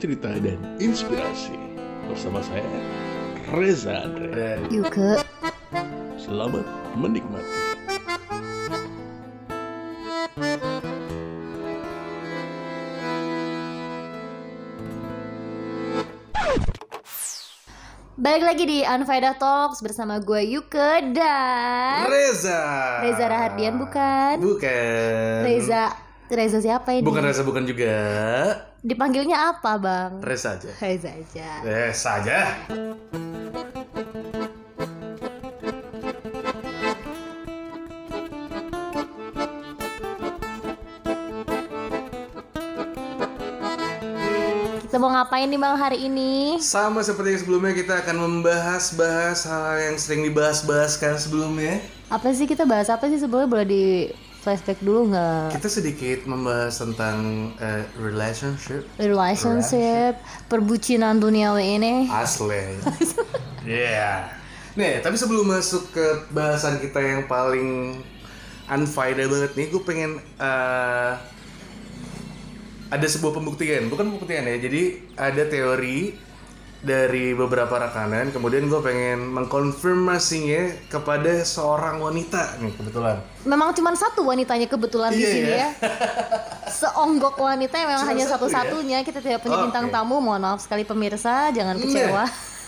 cerita dan inspirasi Bersama saya, Reza Andre Yuke, Selamat menikmati balik lagi di Unfaedah Talks bersama gue Yuke dan Reza. Reza Rahardian bukan? Bukan. Reza Reza siapa ini? Bukan Reza bukan juga. Dipanggilnya apa bang? Reza aja. Reza aja. Reza aja. Kita mau ngapain nih bang hari ini? Sama seperti yang sebelumnya kita akan membahas-bahas hal yang sering dibahas-bahaskan sebelumnya. Apa sih kita bahas apa sih sebelumnya boleh di flashback dulu nggak? Kita sedikit membahas tentang eh, relationship Relationship, perbucinan duniawi ini. asli. Iya. Nih, tapi sebelum masuk ke bahasan kita yang paling unfaedah banget nih, gue pengen eh, ada sebuah pembuktian, bukan pembuktian ya. Jadi ada teori dari beberapa rekanan, kemudian gue pengen mengkonfirmasinya kepada seorang wanita nih kebetulan. Memang cuma satu wanitanya kebetulan di Iya, sini iya. ya. Seonggok wanita yang memang Cuma hanya satu ya? satu-satunya. Kita tidak punya Oke. bintang tamu. Mohon maaf sekali pemirsa, jangan Iya. kecewa.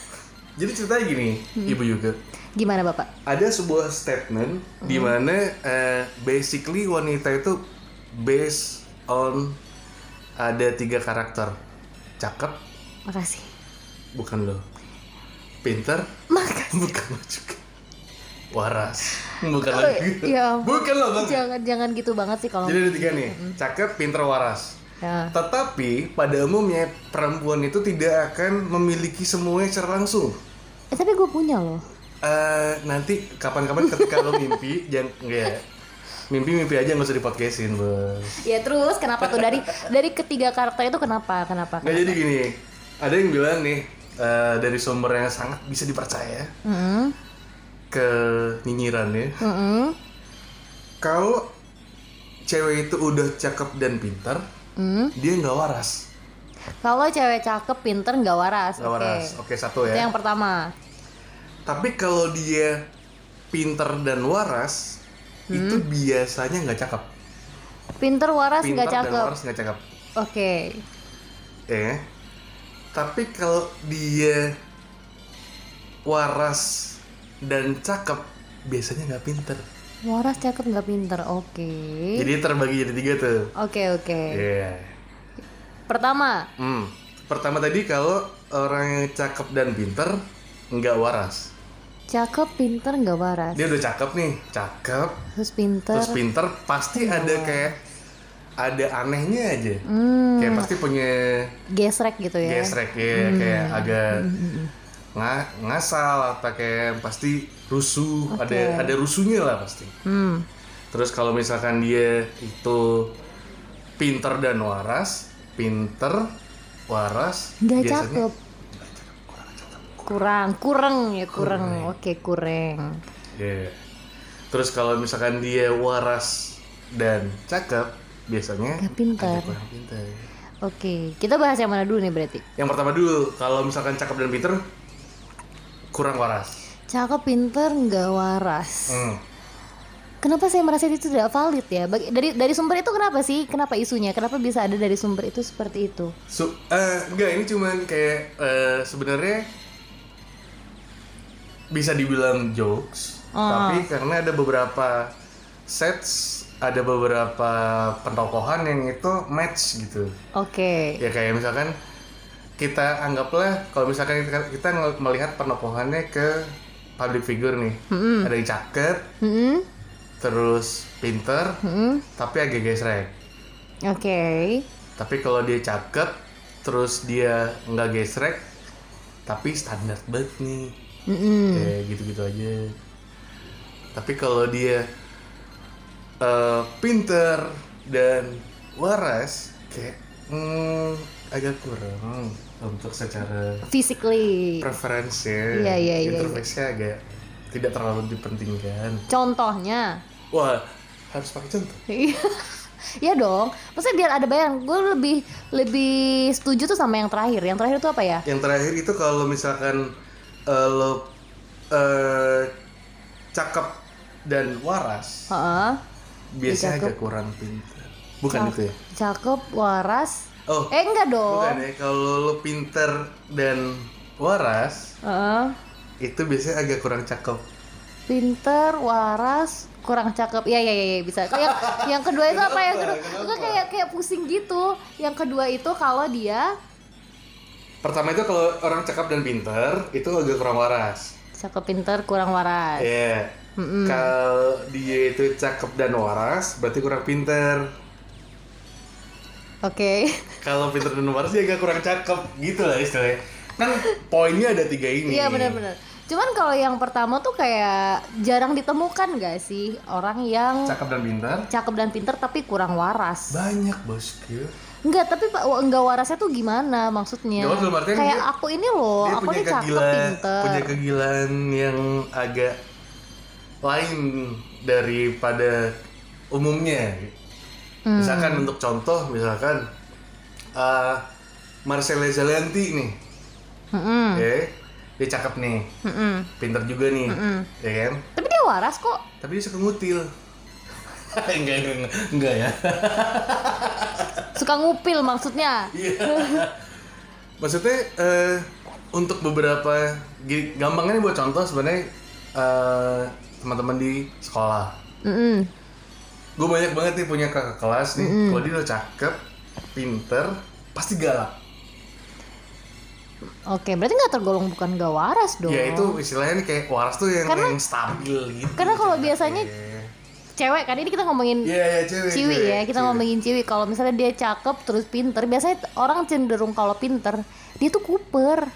Jadi ceritanya gini, Ibu Yuga. Gimana bapak? ada sebuah statement di mana eh, basically wanita itu based on ada tiga karakter cakep Makasih. Bukan lo pinter Makasih. bukan lo juga waras bukan lo Oh, juga. ya. bukan lo bang Jangan jangan gitu banget sih kalau. jadi ada tiga nih cakep pinter waras Ya. tetapi pada umumnya perempuan itu tidak akan memiliki semuanya secara langsung Eh tapi gue punya loh. Eh, nanti kapan-kapan ketika lo mimpi jangan ya mimpi-mimpi aja nggak usah dipodcastin bos Ya terus kenapa tuh dari dari ketiga karakter itu kenapa? Kenapa? nggak jadi gini ada yang bilang nih eh, dari sumber yang sangat bisa dipercaya Hmm. ke nyinyirannya Hmm. kalau cewek itu udah cakep dan pintar Hmm. dia nggak waras Kalau cewek cakep, pinter, nggak waras. nggak Oke. waras oke satu Itu ya yang pertama. tapi kalau dia pintar dan waras itu biasanya nggak cakep Pinter, waras, nggak pintar dan cakep. waras nggak cakep Oke. ya tapi kalau dia waras dan cakep biasanya nggak pinter Waras, cakep, nggak pinter. Oke. jadi terbagi jadi tiga tuh Oke oke. Iya Pertama, hmm. pertama tadi kalau orang yang cakep dan pinter nggak waras cakep, pinter, nggak waras. dia udah cakep nih cakep Terus pinter. terus pinter pasti ada kayak ada anehnya aja Hmm, kayak pasti punya gesrek gitu ya. gesrek ya kayak agak nga- ngasal atau kayak pasti rusuh ada ada rusuhnya lah pasti Hmm. terus kalau misalkan dia itu pinter dan waras pinter waras Nggak biasanya cakep. Kurang, kurang ya kurang. Oke kurang. Iya. terus kalau misalkan dia waras dan cakep biasanya Nggak pinter. ada kurang pinter Oke, kita bahas yang mana dulu nih berarti? yang pertama dulu kalau misalkan cakep dan pinter kurang waras Cakep, pinter, nggak waras. Hmm. Kenapa saya merasa itu tidak valid ya? Bagi- dari dari sumber itu kenapa sih? Kenapa isunya? Kenapa bisa ada dari sumber itu seperti itu? So, eh, enggak ini cuman kayak eh, sebenarnya bisa dibilang jokes, Ah. tapi karena ada beberapa sets, ada beberapa pentokohan yang itu match gitu. Oke. Ya kayak misalkan kita anggaplah kalau misalkan kita, kita melihat pentokohannya ke public figure nih, ada yang cakep, Hmm. terus pinter, Hmm. tapi agak gesrek. Oke. Tapi kalau dia cakep, terus dia nggak gesrek, tapi standar banget nih, Mm-mm. kayak gitu-gitu aja. Tapi kalau dia eh, pinter dan waras, kayak hmm, agak kurang untuk secara Physically. preferensi, Iya, iya, iya, interface-nya agak tidak terlalu dipentingkan. Contohnya. Wah, harus pakai contoh. Iya. Iya dong. Maksudnya biar ada bayangan. Gue lebih lebih setuju tuh sama yang terakhir. Yang terakhir tuh apa ya? Yang terakhir itu kalau misalkan eh, lo eh, cakep dan waras, Heeh. Biasanya Cakep. agak kurang pintar. Bukan itu ya? Cakep, waras. Oh, Eh enggak dong. bukan ya. Kalau lo pintar dan waras, Heeh. itu biasanya agak kurang cakep. Pinter, waras, kurang cakep. Iya iya iya iya, bisa. Kayak yang kedua itu apa yang kedua? Gue kayak kayak pusing gitu. Yang kedua itu kalau dia Pertama itu kalau orang cakep dan pintar, itu agak kurang waras. cakep pinter kurang waras. Iya. Kalau dia itu cakep dan waras, berarti kurang pintar. Oke. Kalau pintar dan waras dia agak kurang cakep, gitu lah istilahnya. Kan poinnya ada tiga ini. Iya benar-benar. Cuman kalau yang pertama tuh kayak jarang ditemukan gak sih orang yang Cakep dan pintar. cakep dan pinter tapi kurang waras. Banyak bosku. Enggak, tapi Pak enggak warasnya tuh gimana maksudnya? Artian kayak dia- aku ini loh, aku nih cakep kegilaan, pinter. punya kegilaan yang agak lain daripada umumnya. Hmm. Misalkan untuk contoh, misalkan uh, Marcella Zalianti nih, Mm-mm. ya, dia cakep nih, Mm-mm. pinter juga nih, ya kan? Tapi dia waras kok. Tapi dia suka ngutil. enggak, enggak, enggak, enggak ya. Suka ngupil maksudnya. Iya. Maksudnya eh, untuk beberapa gampangnya buat contoh sebenarnya eh, teman-teman di sekolah. Mm-mm. Gue banyak banget nih punya kakak kelas nih. Kalau dia udah cakep, pinter, pasti galak. Oke, berarti nggak tergolong bukan gak waras dong. Ya itu istilahnya nih kayak waras tuh yang, Karena- yang stabil gitu. karena kalau biasanya Cewek kan ini kita ngomongin Iya, iya, cewek. ciwi cewek, ya, kita cewek. ngomongin ciwi. Kalau misalnya dia cakep terus pinter, biasanya orang cenderung kalau pinter dia tuh kuper.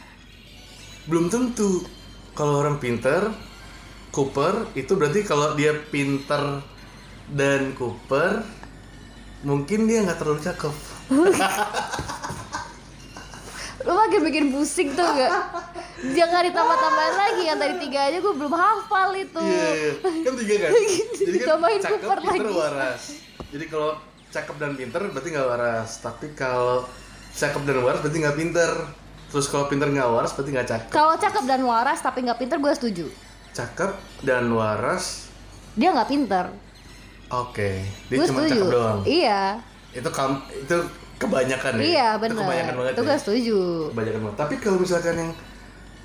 Belum tentu. Kalau orang pinter, Cooper itu berarti kalau dia pinter dan Cooper, mungkin dia nggak terlalu cakep. Lu makin bikin pusing tuh gak? Jangan ditambah-tambahin lagi yang tadi tiga aja gue belum hafal itu. Iya, iya. kan tiga kan. Jadi kan Tambahin cakep, Cooper pinter, lagi. waras. Jadi kalau cakep dan pinter berarti nggak waras. Tapi kalau cakep dan waras berarti nggak pinter. Terus kalau pinter nggak waras berarti nggak cakep. Kalau cakep dan waras tapi nggak pinter gue setuju. Cakep dan waras, Dia nggak pinter. oke. Dia Gue cuma setuju. cakep doang. Iya, Itu kam, itu kebanyakan ya. iya Itu benar. kebanyakan banget. Itu ya. setuju. Kebanyakan banget. Tapi kalau misalkan yang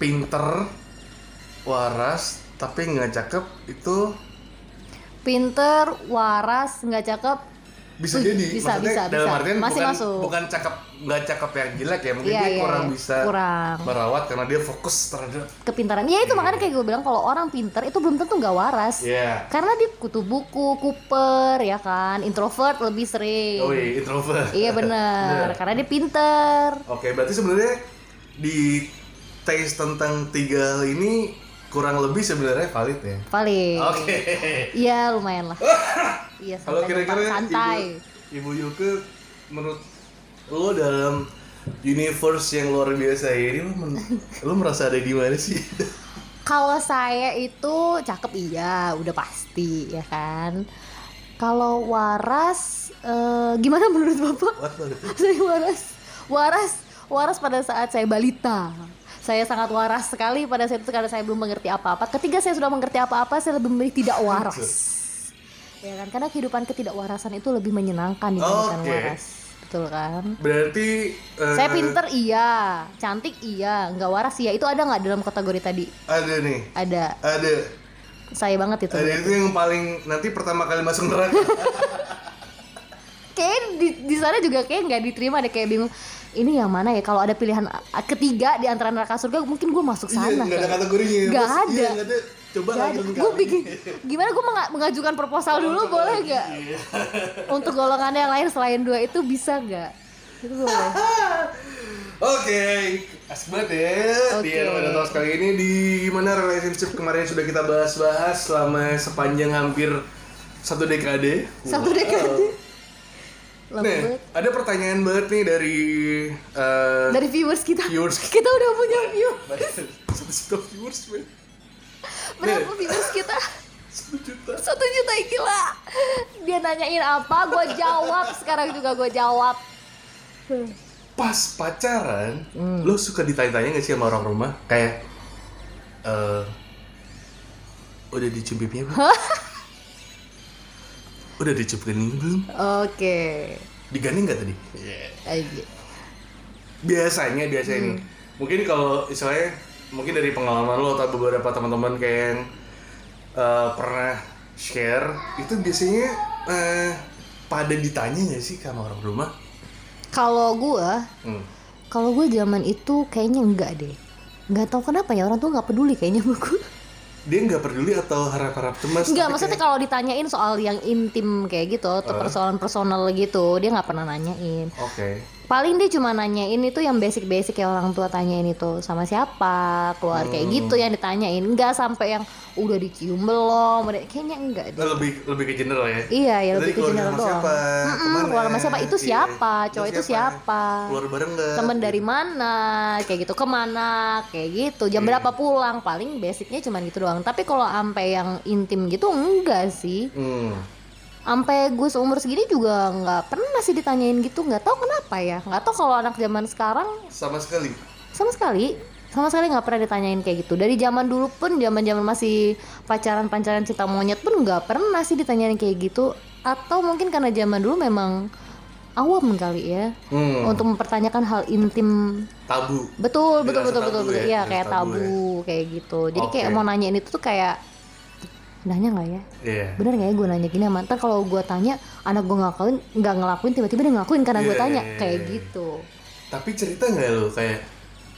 pinter, waras, tapi nggak cakep itu Pinter, waras, nggak cakep. Bisa jadi bisa, Maksudnya bisa, dalam bisa. artian Masih bukan masuk. bukan cakep nggak cakep yang jelek ya mungkin Iya, dia iya, kurang iya. bisa Kurang. merawat karena dia fokus terhadap Kepintaran. Ya itu makanya kayak gue bilang kalau orang pinter itu belum tentu nggak waras. ya Karena dia kutu buku, kuper, ya kan, introvert lebih sering. oh iya introvert Iya Bener. karena dia pinter. oke berarti sebenarnya di taste tentang tiga hal ini kurang lebih sebenarnya valid ya Valid. oke Iya lumayan lah. Iya kalau kira-kira santai. ibu, ibu Yuke menurut lo dalam universe yang luar biasa ini lo, men- lo merasa ada di mana sih Kalau saya itu cakep iya, udah pasti ya kan. Kalau waras, eh, gimana menurut bapak? What saya waras, waras, waras pada saat saya balita. Saya sangat waras sekali pada saat itu karena saya belum mengerti apa-apa. Ketika saya sudah mengerti apa-apa, saya lebih memilih tidak waras. Ya kan, karena kehidupan ketidakwarasan itu lebih menyenangkan dibandingkan Oke. waras. Betul kan? berarti eh, Saya pinter iya, cantik iya, nggak waras iya. Itu ada nggak dalam kategori tadi? ada nih Ada. ada Saya banget itu. ada itu yang paling nanti pertama kali masuk neraka Kayak di, di sana juga kayak nggak diterima deh kayak bingung. Ini yang mana ya? Kalau ada pilihan ketiga di antara neraka surga, mungkin gue masuk sana. iya nggak ada kan. kategorinya Mas. ada. iya, nggak ada coba. Gue bikin gimana gue mengajukan proposal dulu boleh nggak? Untuk golongan yang lain selain dua itu bisa nggak? Itu boleh. Oke, asik banget ya Oke. di Eropa Talks kali ini di mana relationship kemarin sudah kita bahas-bahas selama sepanjang hampir satu dekade. Satu Wow. Lama Nih, banget. ada pertanyaan banget nih dari eh, Dari viewers kita. viewers Kita udah punya view. satu juta viewers men. Berapa viewers kita? Satu juta. Satu juta gila. Dia nanyain apa, gue jawab. Sekarang juga gue jawab. Pas pacaran, lo suka ditanya-tanya gak sih sama orang rumah? Kayak, eh udah dicium pipinya belum? Udah kening belum? Oke. Digandeng gak tadi? Aja. biasanya biasanya nih mungkin kalau misalnya mungkin dari pengalaman lo atau beberapa teman-teman kayak yang eh, pernah share itu biasanya eh, pada ditanya nggak sih sama orang rumah Kalau gue, hmm. kalau gue zaman itu kayaknya enggak deh. Nggak tahu kenapa ya orang tuh nggak peduli kayaknya gue. Dia nggak peduli atau harap-harap cemas Enggak, tapi maksudnya kayak, kalau ditanyain soal yang intim kayak gitu atau persoalan personal gitu, dia nggak pernah nanyain. oke Paling dia cuma nanyain itu yang basic-basic kayak orang tua tanyain itu sama siapa, keluar kayak Hmm. gitu yang ditanyain. Enggak sampai yang udah dicium belum, kayaknya enggak deh. lebih lebih ke general ya Iya, ya lebih ke general sama doang. siapa Mm-mm, Ke mana? keluar sama siapa? Itu Iya. siapa? Cowok itu siapa? keluar bareng nggak Temen dari mana? Kayak gitu ke mana? Kayak gitu. Jam Iya. berapa pulang? Paling basicnya cuma gitu doang. Tapi kalau sampai yang intim gitu enggak sih. hmm. Sampai gue seumur segini juga nggak pernah sih ditanyain gitu. Nggak tahu kenapa ya. Nggak tahu kalau anak zaman sekarang sama sekali. Sama sekali. Sama sekali nggak pernah ditanyain kayak gitu. Dari zaman dulu pun zaman zaman masih pacaran pacaran cinta monyet pun nggak pernah sih ditanyain kayak gitu. Atau mungkin karena zaman dulu memang awam kali ya hmm. untuk mempertanyakan hal intim. Tabu. Betul betul Dirasa betul betul tabu betul. ya, iya dirasa kayak tabu tabu kayak gitu. Jadi kayak Oke. mau nanyain itu tuh kayak nanya nggak ya Iya. bener nggak ya gue nanya gini mantan kalau gue tanya anak gue ngelakuin nggak ngelakuin tiba-tiba dia ngelakuin karena gue Iya, tanya iya, kayak iya. gitu Tapi cerita nggak lo kayak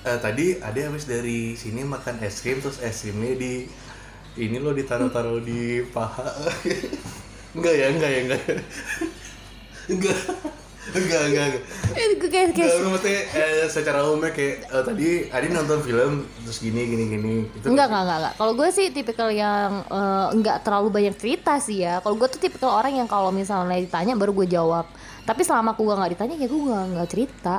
eh, tadi ada habis dari sini makan es krim terus es krimnya di ini lo ditaruh-taruh di paha. enggak ya, enggak ya, enggak. ya. enggak. Enggak, enggak, enggak. Eh, gue kayak kayak Enggak, maksudnya eh, secara umumnya kayak eh, tadi Adi nonton film terus gini gini gini gitu. Enggak, enggak, enggak, enggak. Kalau gue sih tipikal yang eh, enggak terlalu banyak cerita sih ya. Kalau gue tuh tipikal orang yang kalau misalnya ditanya baru gue jawab. Tapi selama gue nggak ditanya ya gue nggak nggak cerita.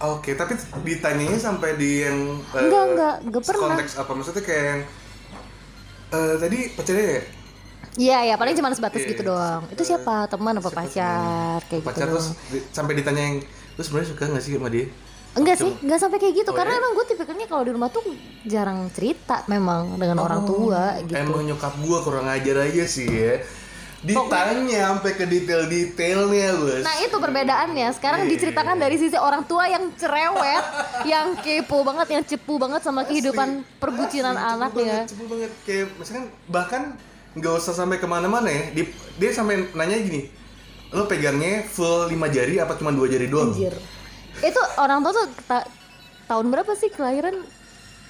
Oke, tapi ditanyanya sampai di yang eh, Enggak, enggak, enggak pernah. Konteks apa maksudnya kayak yang eh, tadi pacarnya ya? Iya, ya paling cuma sebatas Iya, gitu doang. Itu siapa? Teman apa Siapa pacar? Kayak pacar gitu terus doang. di- sampai ditanya yang lu sebenarnya suka gak sih sama dia? Enggak sih, enggak sampai kayak gitu. Oh, Karena ya? emang gue tipikalnya kalau di rumah tuh jarang cerita memang dengan orang tua gitu. Emang nyokap gua kurang ajar aja sih ya. Ditanya sampai ke detail-detailnya, Bos. Nah itu perbedaannya. Sekarang Iya. diceritakan dari sisi orang tua yang cerewet, yang kepo banget, yang cepu banget sama kehidupan perbucinan Asli, anak cepet ya. banget, cepet banget. Kayak misalkan bahkan nggak usah sampai ke mana-mana ya. Di- dia sampai nanya gini, lo pegangnya full 5 jari apa cuma dua jari doang? Anjir. Itu orang tua tuh ta- tahun berapa sih kelahiran?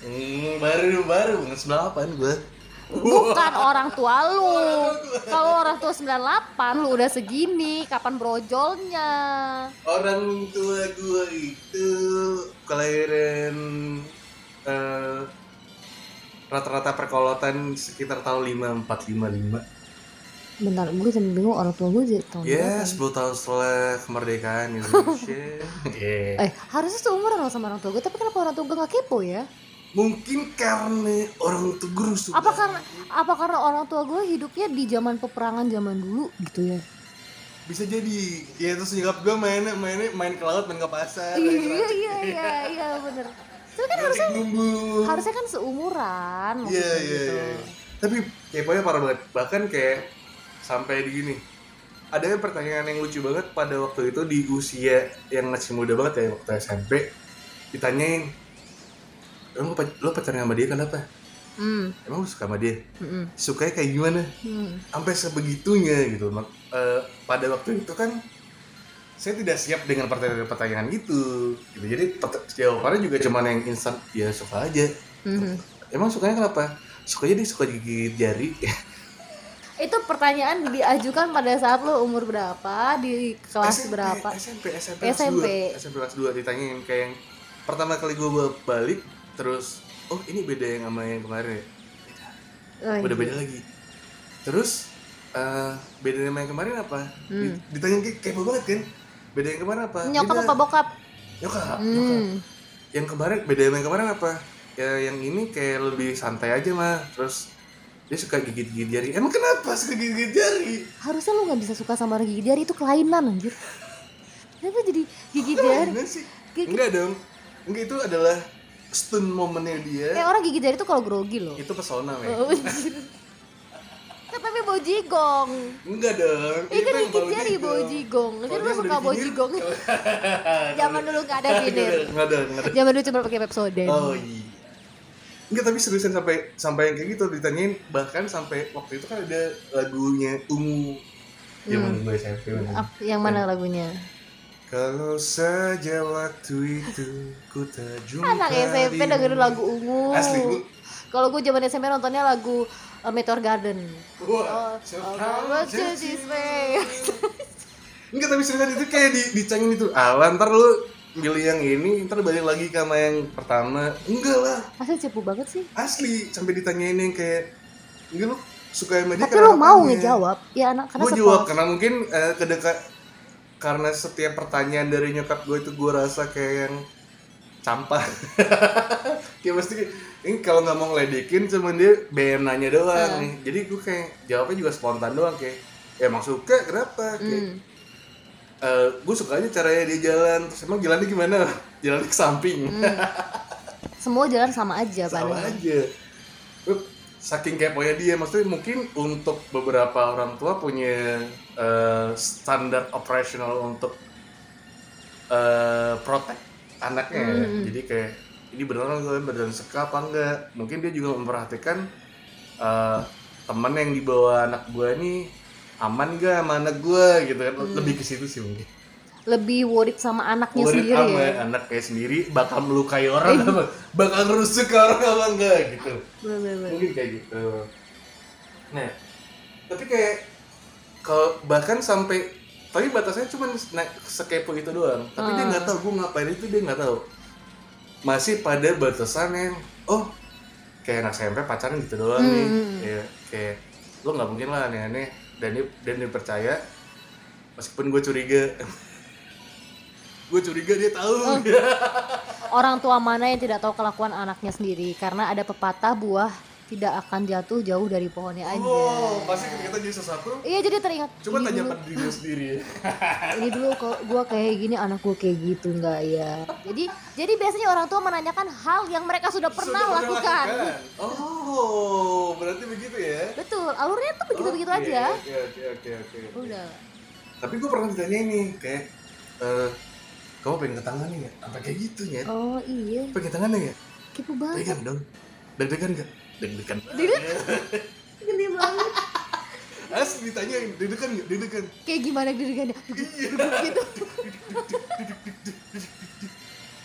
Hmm, baru baru 98 gua. Bukan orang tua lu. Kalau orang tua 98 lu udah segini, kapan brojolnya? Orang tua gua itu kelahiran eh, rata-rata perkolotan sekitar tahun 5455. Bentar, gue sampe bingung orang tua gue jadi tahun Ya, berapa? 10 tahun setelah kemerdekaan Indonesia. Iya. Eh, harusnya seumuran lo sama orang tua gue, tapi kenapa orang tua gue gak kepo ya? Mungkin karena orang tua guru suka. Apa karena apa karena orang tua gue hidupnya di zaman peperangan zaman dulu gitu ya? Bisa jadi. Ya terus nyokap gue main main main ke laut, main ke pasar. Iya iya iya iya bener. Tapi kan harusnya bumbu. harusnya kan seumuran Iya iya gitu. iya. Tapi keponya parah banget. Bahkan kayak sampai di gini. Ada pertanyaan yang lucu banget pada waktu itu di usia yang masih muda banget ya waktu SMP ditanyain lo, lo pacaran sama dia kenapa? Hmm. Emang lo suka sama dia? hmm, Sukanya kayak gimana? hmm. Sampai sebegitunya gitu. Eh, pada waktu itu kan saya tidak siap dengan pertanyaan-pertanyaan itu. Gitu. Jadi jawabannya juga cuman yang instan, ya suka aja. hmm. Emang sukanya kenapa? Sukanya dia suka gigit jari. Itu pertanyaan diajukan pada saat lo umur berapa di kelas SMP, berapa? SMP, SMP, SMP. kelas 2. SMP kelas 2 ditanyain kayak yang pertama kali gue balik terus oh ini beda yang sama yang kemarin ya? Oh, Udah iya. beda lagi. Terus eh beda sama yang kemarin apa? Hmm. Di- Ditanya kayak kepo banget kan? Beda yang kemarin apa? Nyokap Beda. apa bokap? Nyokap, nyokap. Hmm. Yang kemarin beda yang kemarin apa? Ya yang ini kayak lebih santai aja mah. Terus dia suka gigit-gigit jari emang kenapa suka gigit jari Harusnya lu nggak bisa suka sama orang gigi jari itu kelainan anjir. Kenapa jadi gigi jari? Sih Gigit- enggak dong enggak itu adalah stun momennya dia Eh orang gigi jari itu kalau grogi loh. itu pesona men Oh, anjir. Kan tapi bau jigong. enggak dong Ini kan yang gigit bau jari bau jigong. Kalau lu suka bau jigong. Zaman dulu nggak ada vinir. enggak ada enggak ada Zaman dulu cuma pakai Pepsodent. oh iya Enggak tapi seriusan sampai sampai yang kayak gitu ditanyain bahkan sampai waktu itu kan ada lagunya ungu zaman gue SMP yang mana lagunya? Kalau saja waktu itu ku tak jumpa Anak SMP dengerin lagu ungu. Asli. Kalau gue zaman SMP nontonnya lagu uh, Meteor Garden. Wah, Oh, siapa oh, way? Enggak tapi seriusan itu kayak di, dicangin itu. Ah, ntar lu milih yang ini, ntar balik lagi ke sama yang pertama. Enggak lah, Masa cepu banget sih? asli sampai ditanyain yang kayak enggak lu suka sama dia Tapi lo mau ngejawab? Ya anak karena gue jawab karena mungkin eh, kedekat karena setiap pertanyaan dari nyokap gue itu gue rasa kayak yang campah kayak pasti ini kalau nggak mau ngeledekin cuman dia BM nanya doang. Hmm. nih jadi gue kayak jawabnya juga spontan doang kayak ya emang suka? Kenapa? Kayak Hmm. eh, gue suka aja caranya dia jalan. Terus emang jalannya gimana? Jalan ke samping. Semua jalan sama aja sama padahal. aja. Gue saking keponya dia maksudnya mungkin untuk beberapa orang tua punya eh, standar operasional untuk eh protect anaknya ya. jadi kayak ini beneran gue beneran suka apa enggak? Mungkin dia juga memperhatikan eh temen yang dibawa anak gue ini aman gak sama anak gue gitu kan. Lebih ke situ sih mungkin. Lebih worried sama anaknya Murid sendiri ama ya. anaknya sendiri bakal melukai orang apa? Bakal ngerusuk ke orang apa enggak? Gitu. Bener-bener. mungkin kayak gitu. Nah tapi kayak kalau bahkan sampai tapi batasnya cuma naik sekepo itu doang. Tapi dia nggak tahu gue ngapain itu dia nggak tahu masih pada batasan yang oh kayak anak SMP pacaran gitu doang nih. Ya kayak lo nggak mungkin lah aneh-aneh dan dia dan dia percaya meskipun gue curiga. Gue curiga dia tahu. Orang tua mana yang tidak tahu kelakuan anaknya sendiri? Karena ada pepatah buah tidak akan jatuh jauh dari pohonnya aja. oh pasti ketika jadi sesuatu Iya jadi teringat. coba "Ih, tanya pada diri sendiri ini dulu kok gua kayak gini anak gua kayak gitu nggak ya jadi jadi biasanya orang tua menanyakan hal yang mereka sudah pernah Sudah lakukan Oh, berarti begitu ya? betul alurnya tuh begitu begitu Oke, aja Oke, oke, oke, oke. udah Tapi gue pernah ditanya ini, kayak, eh, kamu pengen ke tangan ya? Apa kayak gitu ya? oh iya Pengen ke tangannya ya? kepo banget Pegang dong. Deg-degan gak? Deg-degan. gede banget Asli ditanyain, deg-degan gak? Deg-degan. kayak gimana deg-degannya Iya. gitu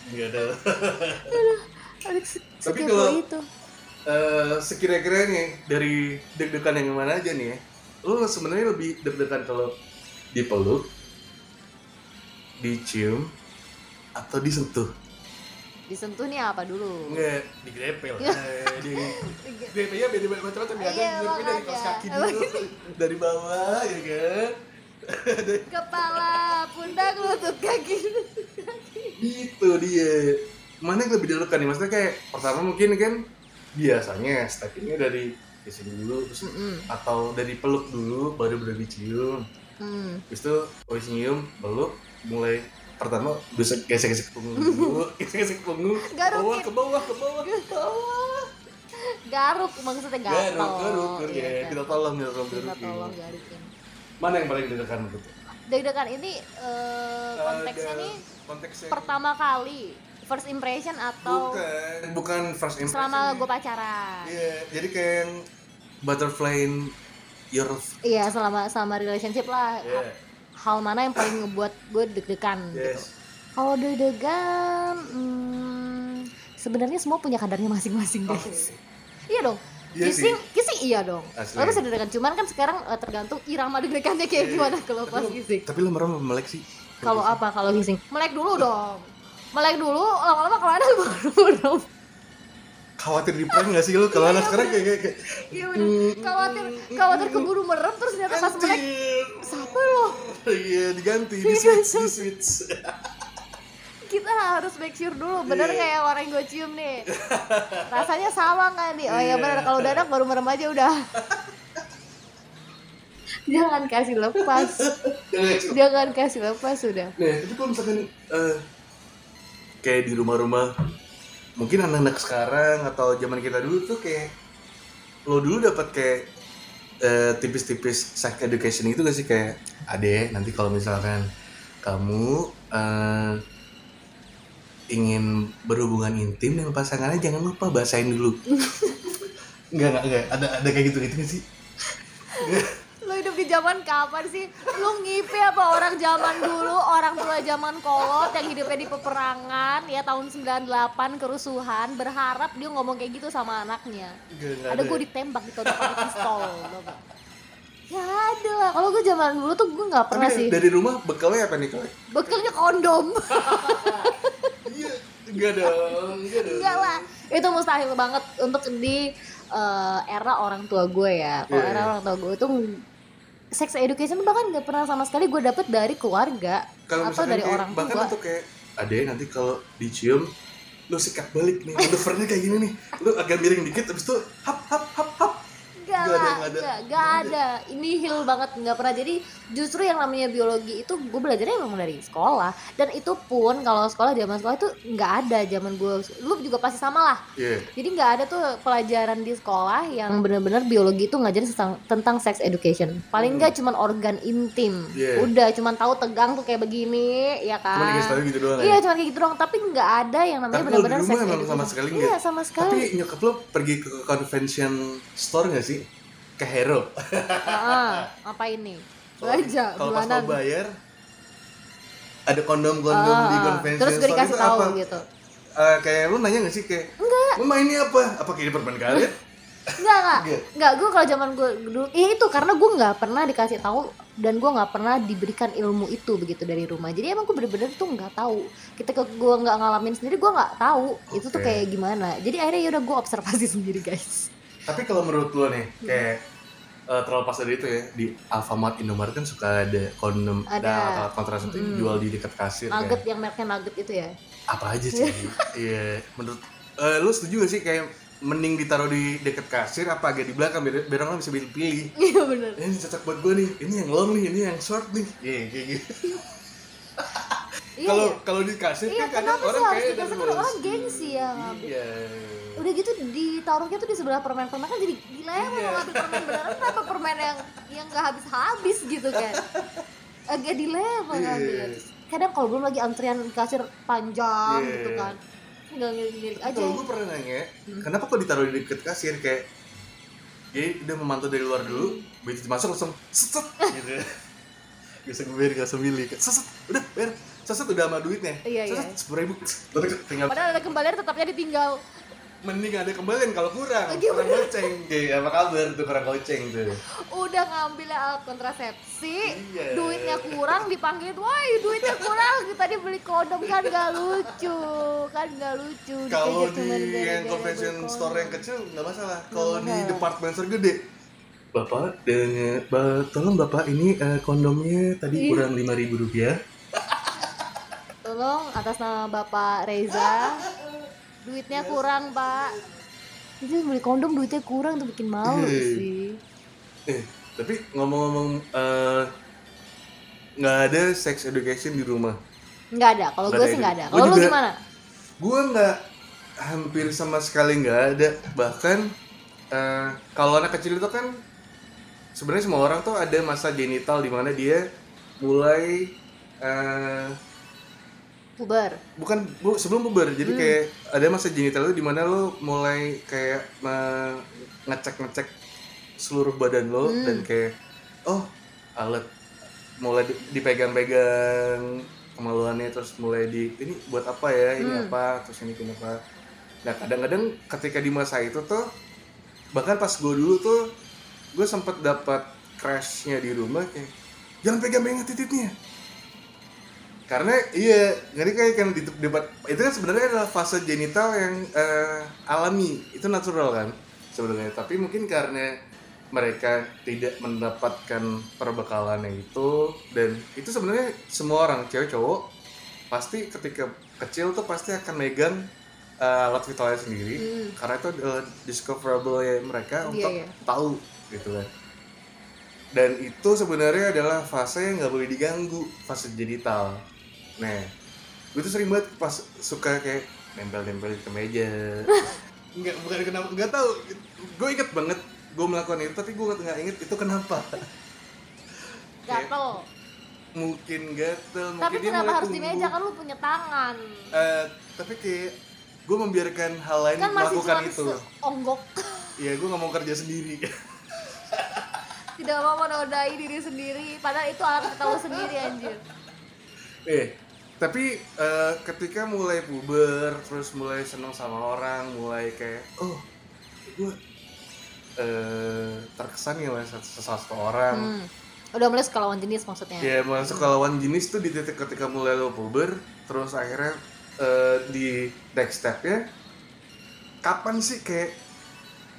Iya ada. Tapi kalau- itu Eh, sekira-kiranya dari deg-degan yang mana aja nih ya? Lo sebenarnya lebih deg-degan kalau dipeluk, dicium, atau disentuh? Disentuh nih apa dulu Enggak, di grepel. Eh, di grepelnya beda macam-macam ya? Iya, Grepel dari kaos kaki dulu, dari bawah ya kan? kepala pundak lutut kaki Itu dia. Mana yang lebih deg-degan nih? Maksudnya kayak pertama mungkin kan biasanya steppingnya dari kissing dulu, terus atau dari peluk dulu, baru baru dicium. hmm. Habis itu habis nyium, peluk, mulai pertama bisa gesek-gesek punggung dulu, gesek-gesek punggung, ke Garukin. bawah, ke bawah, ke bawah, ke bawah. garuk maksudnya Garuk, garuk, garuk, Iya, ya. kan. Kita tolong, kita tolong kita garukin. tolong garukin Mana yang paling deg-degan menurut deg-degan ini eh, konteksnya Ada nih konteksnya pertama kali first impression atau bukan bukan first impression selama gue pacaran iya jadi kayak yang butterfly in your iya selama selama relationship lah Iya. Hal mana yang paling ngebuat gue deg-degan gitu. Yes. Kalau deg-degan hmm, sebenarnya semua punya kadarnya masing-masing guys. Iya dong. Iya kissing kissing iya dong. Asli. Lalu bisa deg-degan cuman kan sekarang eh, tergantung irama deg-degannya kayak gimana kalau pas kissing tapi lo merem melek sih? Kalau apa kalau kissing melek dulu dong. Melek dulu lama-lama kelana baru dong khawatir di prank gak sih lo kalau anak sekarang kayak kayak, kayak iya bener. Khawatir khawatir keburu merem terus ternyata pas melek Anjir. siapa lo? Iya diganti di switch di switch. Kita harus make sure dulu bener Iya. nggak ya orang yang gue cium nih? Rasanya sama nggak nih? Oh iya Iya. bener kalau udah enak baru merem aja udah. Jangan kasih lepas. Jangan kasih lepas sudah Nah, tapi kalau misalkan eh, kayak di rumah-rumah mungkin anak-anak sekarang atau zaman kita dulu tuh kayak lo dulu dapat kayak eh, tipis-tipis sex education itu gak sih kayak ade nanti kalau misalkan kamu eh, ingin berhubungan intim dengan pasangannya jangan lupa bahasain dulu Enggak, enggak, enggak. Ada ada kayak gitu gitu sih? di zaman kapan sih? Lo ngipi apa orang zaman dulu orang tua zaman kolot yang hidupnya di peperangan ya tahun 98 kerusuhan berharap dia ngomong kayak gitu sama anaknya. Enggak ada gue ditembak ditodong pakai pistol ya ada lah. Kalau gue zaman dulu tuh gue nggak pernah Tapi sih. dari rumah bekalnya apa nih kalau? bekalnya kondom. Iya, enggak dong, enggak dong. enggak lah. Itu mustahil banget untuk di eh, era orang tua gue ya. Kalau Iya, era iya. orang tua gue itu sex education tuh bahkan nggak pernah sama sekali gue dapet dari keluarga kalau atau dari kayak, orang bahkan tua. untuk kayak ade nanti kalau dicium lu sikat balik nih maneuvernya kayak gini nih. Lu agak miring dikit habis itu hap hap hap hap Enggak Nggak ada, lah, nggak ada. enggak, enggak ada. Ini heal banget, nggak pernah. Jadi justru yang namanya biologi itu gue belajarnya memang dari sekolah. Dan itu pun kalau sekolah zaman sekolah itu nggak ada zaman gue. Lu juga pasti sama lah. iya Jadi nggak ada tuh pelajaran di sekolah yang benar-benar biologi itu ngajarin tentang, tentang sex education. Paling nggak cuman organ intim. Hmm. Iya. Udah cuman tahu tegang tuh kayak begini, ya kan? cuma dikasih tahu gitu doang Iya, ya cuman kayak gitu doang. Tapi nggak ada yang namanya benar-benar sex emang education. sama sekali Iya, sama sekali. tapi nyokap lo pergi ke convention store nggak sih ke Hero Ah, ngapain nih? Belanja kalau pas mau bayar ada kondom-kondom Ah, di convention Terus gue dikasih tahu apa? gitu. Eh, kayak lu nanya gak sih kayak Enggak. Mama ini apa? Apa kayak permen karet? Enggak, enggak. Enggak. Enggak, gue kalau zaman gue dulu ya itu karena gue nggak pernah dikasih tahu dan gue nggak pernah diberikan ilmu itu begitu dari rumah. Jadi emang gue bener-bener tuh nggak tahu. Ketika gue nggak ngalamin sendiri, gue nggak tahu itu tuh kayak gimana. Jadi akhirnya ya udah gue observasi sendiri guys. Tapi kalau menurut lo nih, Hmm. kayak eh, terlepas dari itu ya, di Alfamart Indomaret kan suka ada kondom Ada. dan alat kontrasepsi Mm. dijual di dekat kasir. Nugget yang mereknya nugget itu ya. Apa aja sih? Iya, menurut eh, lu setuju gak sih kayak mending ditaruh di dekat kasir apa agak di belakang biar, biar orang bisa pilih-pilih. Iya bener. Eh, ini cocok buat gue nih, ini yang long nih, ini yang short nih. Iya, kayak gitu. Iya. Kalau iya. kalau di kasir Iya, kan kadang kenapa orang harus kayak kan orang gengsi ya. Iya. Udah gitu ditaruhnya tuh di sebelah permen-permen kan jadi gila ya mau Iya. ngambil permen beneran kenapa permen yang yang gak habis-habis gitu kan. Agak dilema Iya. ngambilnya. Kadang kalau belum lagi antrian kasir panjang Iya. gitu kan. Tinggal ngelirik aja. Kalau gue pernah nanya, Hmm. kenapa kok ditaruh di dekat kasir kayak jadi udah memantau dari luar dulu, begitu masuk langsung seset gitu. Bisa gue bayar nggak semili, seset udah bayar, seset udah sama duitnya, Iya, iya. seset sepuluh ribu, tinggal Padahal ada kembalian tetapnya ditinggal. mending ada kembalian kalau kurang, Iya, kurang goceng, kayak apa kabar tuh kurang goceng tuh. Udah ngambil alat kontrasepsi, Iya. duitnya kurang dipanggilin, woi duitnya kurang, tadi beli kondom kan gak lucu, kan gak lucu. Kalau di yang convention store yang kecil nggak masalah, kalau di department store gede. Bapak, dengan, ba- tolong bapak ini eh, kondomnya tadi Ih. kurang lima ribu rupiah. Tolong atas nama Bapak Reza, duitnya kurang Pak. Itu beli kondom duitnya kurang tuh bikin malu Iya. sih. Eh, tapi ngomong-ngomong eh, nggak ada sex education di rumah. Nggak ada, kalau gue sih nggak ada. Kalau lu gimana? Gue nggak hampir sama sekali nggak ada. Bahkan eh, kalau anak kecil itu kan sebenarnya semua orang tuh ada masa genital di mana dia mulai eh, Puber. bukan bu, sebelum puber jadi Hmm. kayak ada masa genital itu di mana lo mulai kayak me- ngecek-ngecek seluruh badan lo Hmm. dan kayak oh alat mulai di- dipegang-pegang kemaluannya terus mulai di ini buat apa ya ini Hmm. apa terus ini kenapa nah kadang-kadang ketika di masa itu tuh bahkan pas gue dulu tuh gue sempet dapat crashnya di rumah kayak jangan pegang-pegang titiknya karena iya jadi kayak kan di debat itu kan sebenarnya adalah fase genital yang eh, alami itu natural kan sebenarnya tapi mungkin karena mereka tidak mendapatkan perbekalannya itu dan itu sebenarnya semua orang cewek cowok pasti ketika kecil tuh pasti akan megang uh, alat vitalnya sendiri Hmm. karena itu adalah discoverable ya mereka Iya, untuk iya. tahu gitu kan dan itu sebenarnya adalah fase yang nggak boleh diganggu fase genital nah gue tuh sering banget pas suka kayak nempel-nempel ke meja nggak bukan kenapa nggak tahu. Gue inget banget gue melakukan itu tapi gue nggak inget itu kenapa. Gatel. Mungkin gatel mungkin tapi dia kenapa harus di meja? Kan lu punya tangan. Eh, tapi kayak gue membiarkan hal lain kan masih melakukan itu. onggok Iya, gue nggak mau kerja sendiri. tidak mau menodai diri sendiri padahal itu alat kita sendiri anjir. Eh, tapi eh, ketika mulai puber, terus mulai seneng sama orang, mulai kayak, oh, gue eh terkesan ya satu orang. hmm. udah mulai suka lawan jenis maksudnya Ya, masuk ke lawan jenis tuh di titik ketika mulai lo puber, terus akhirnya eh, di next stepnya, kapan sih kayak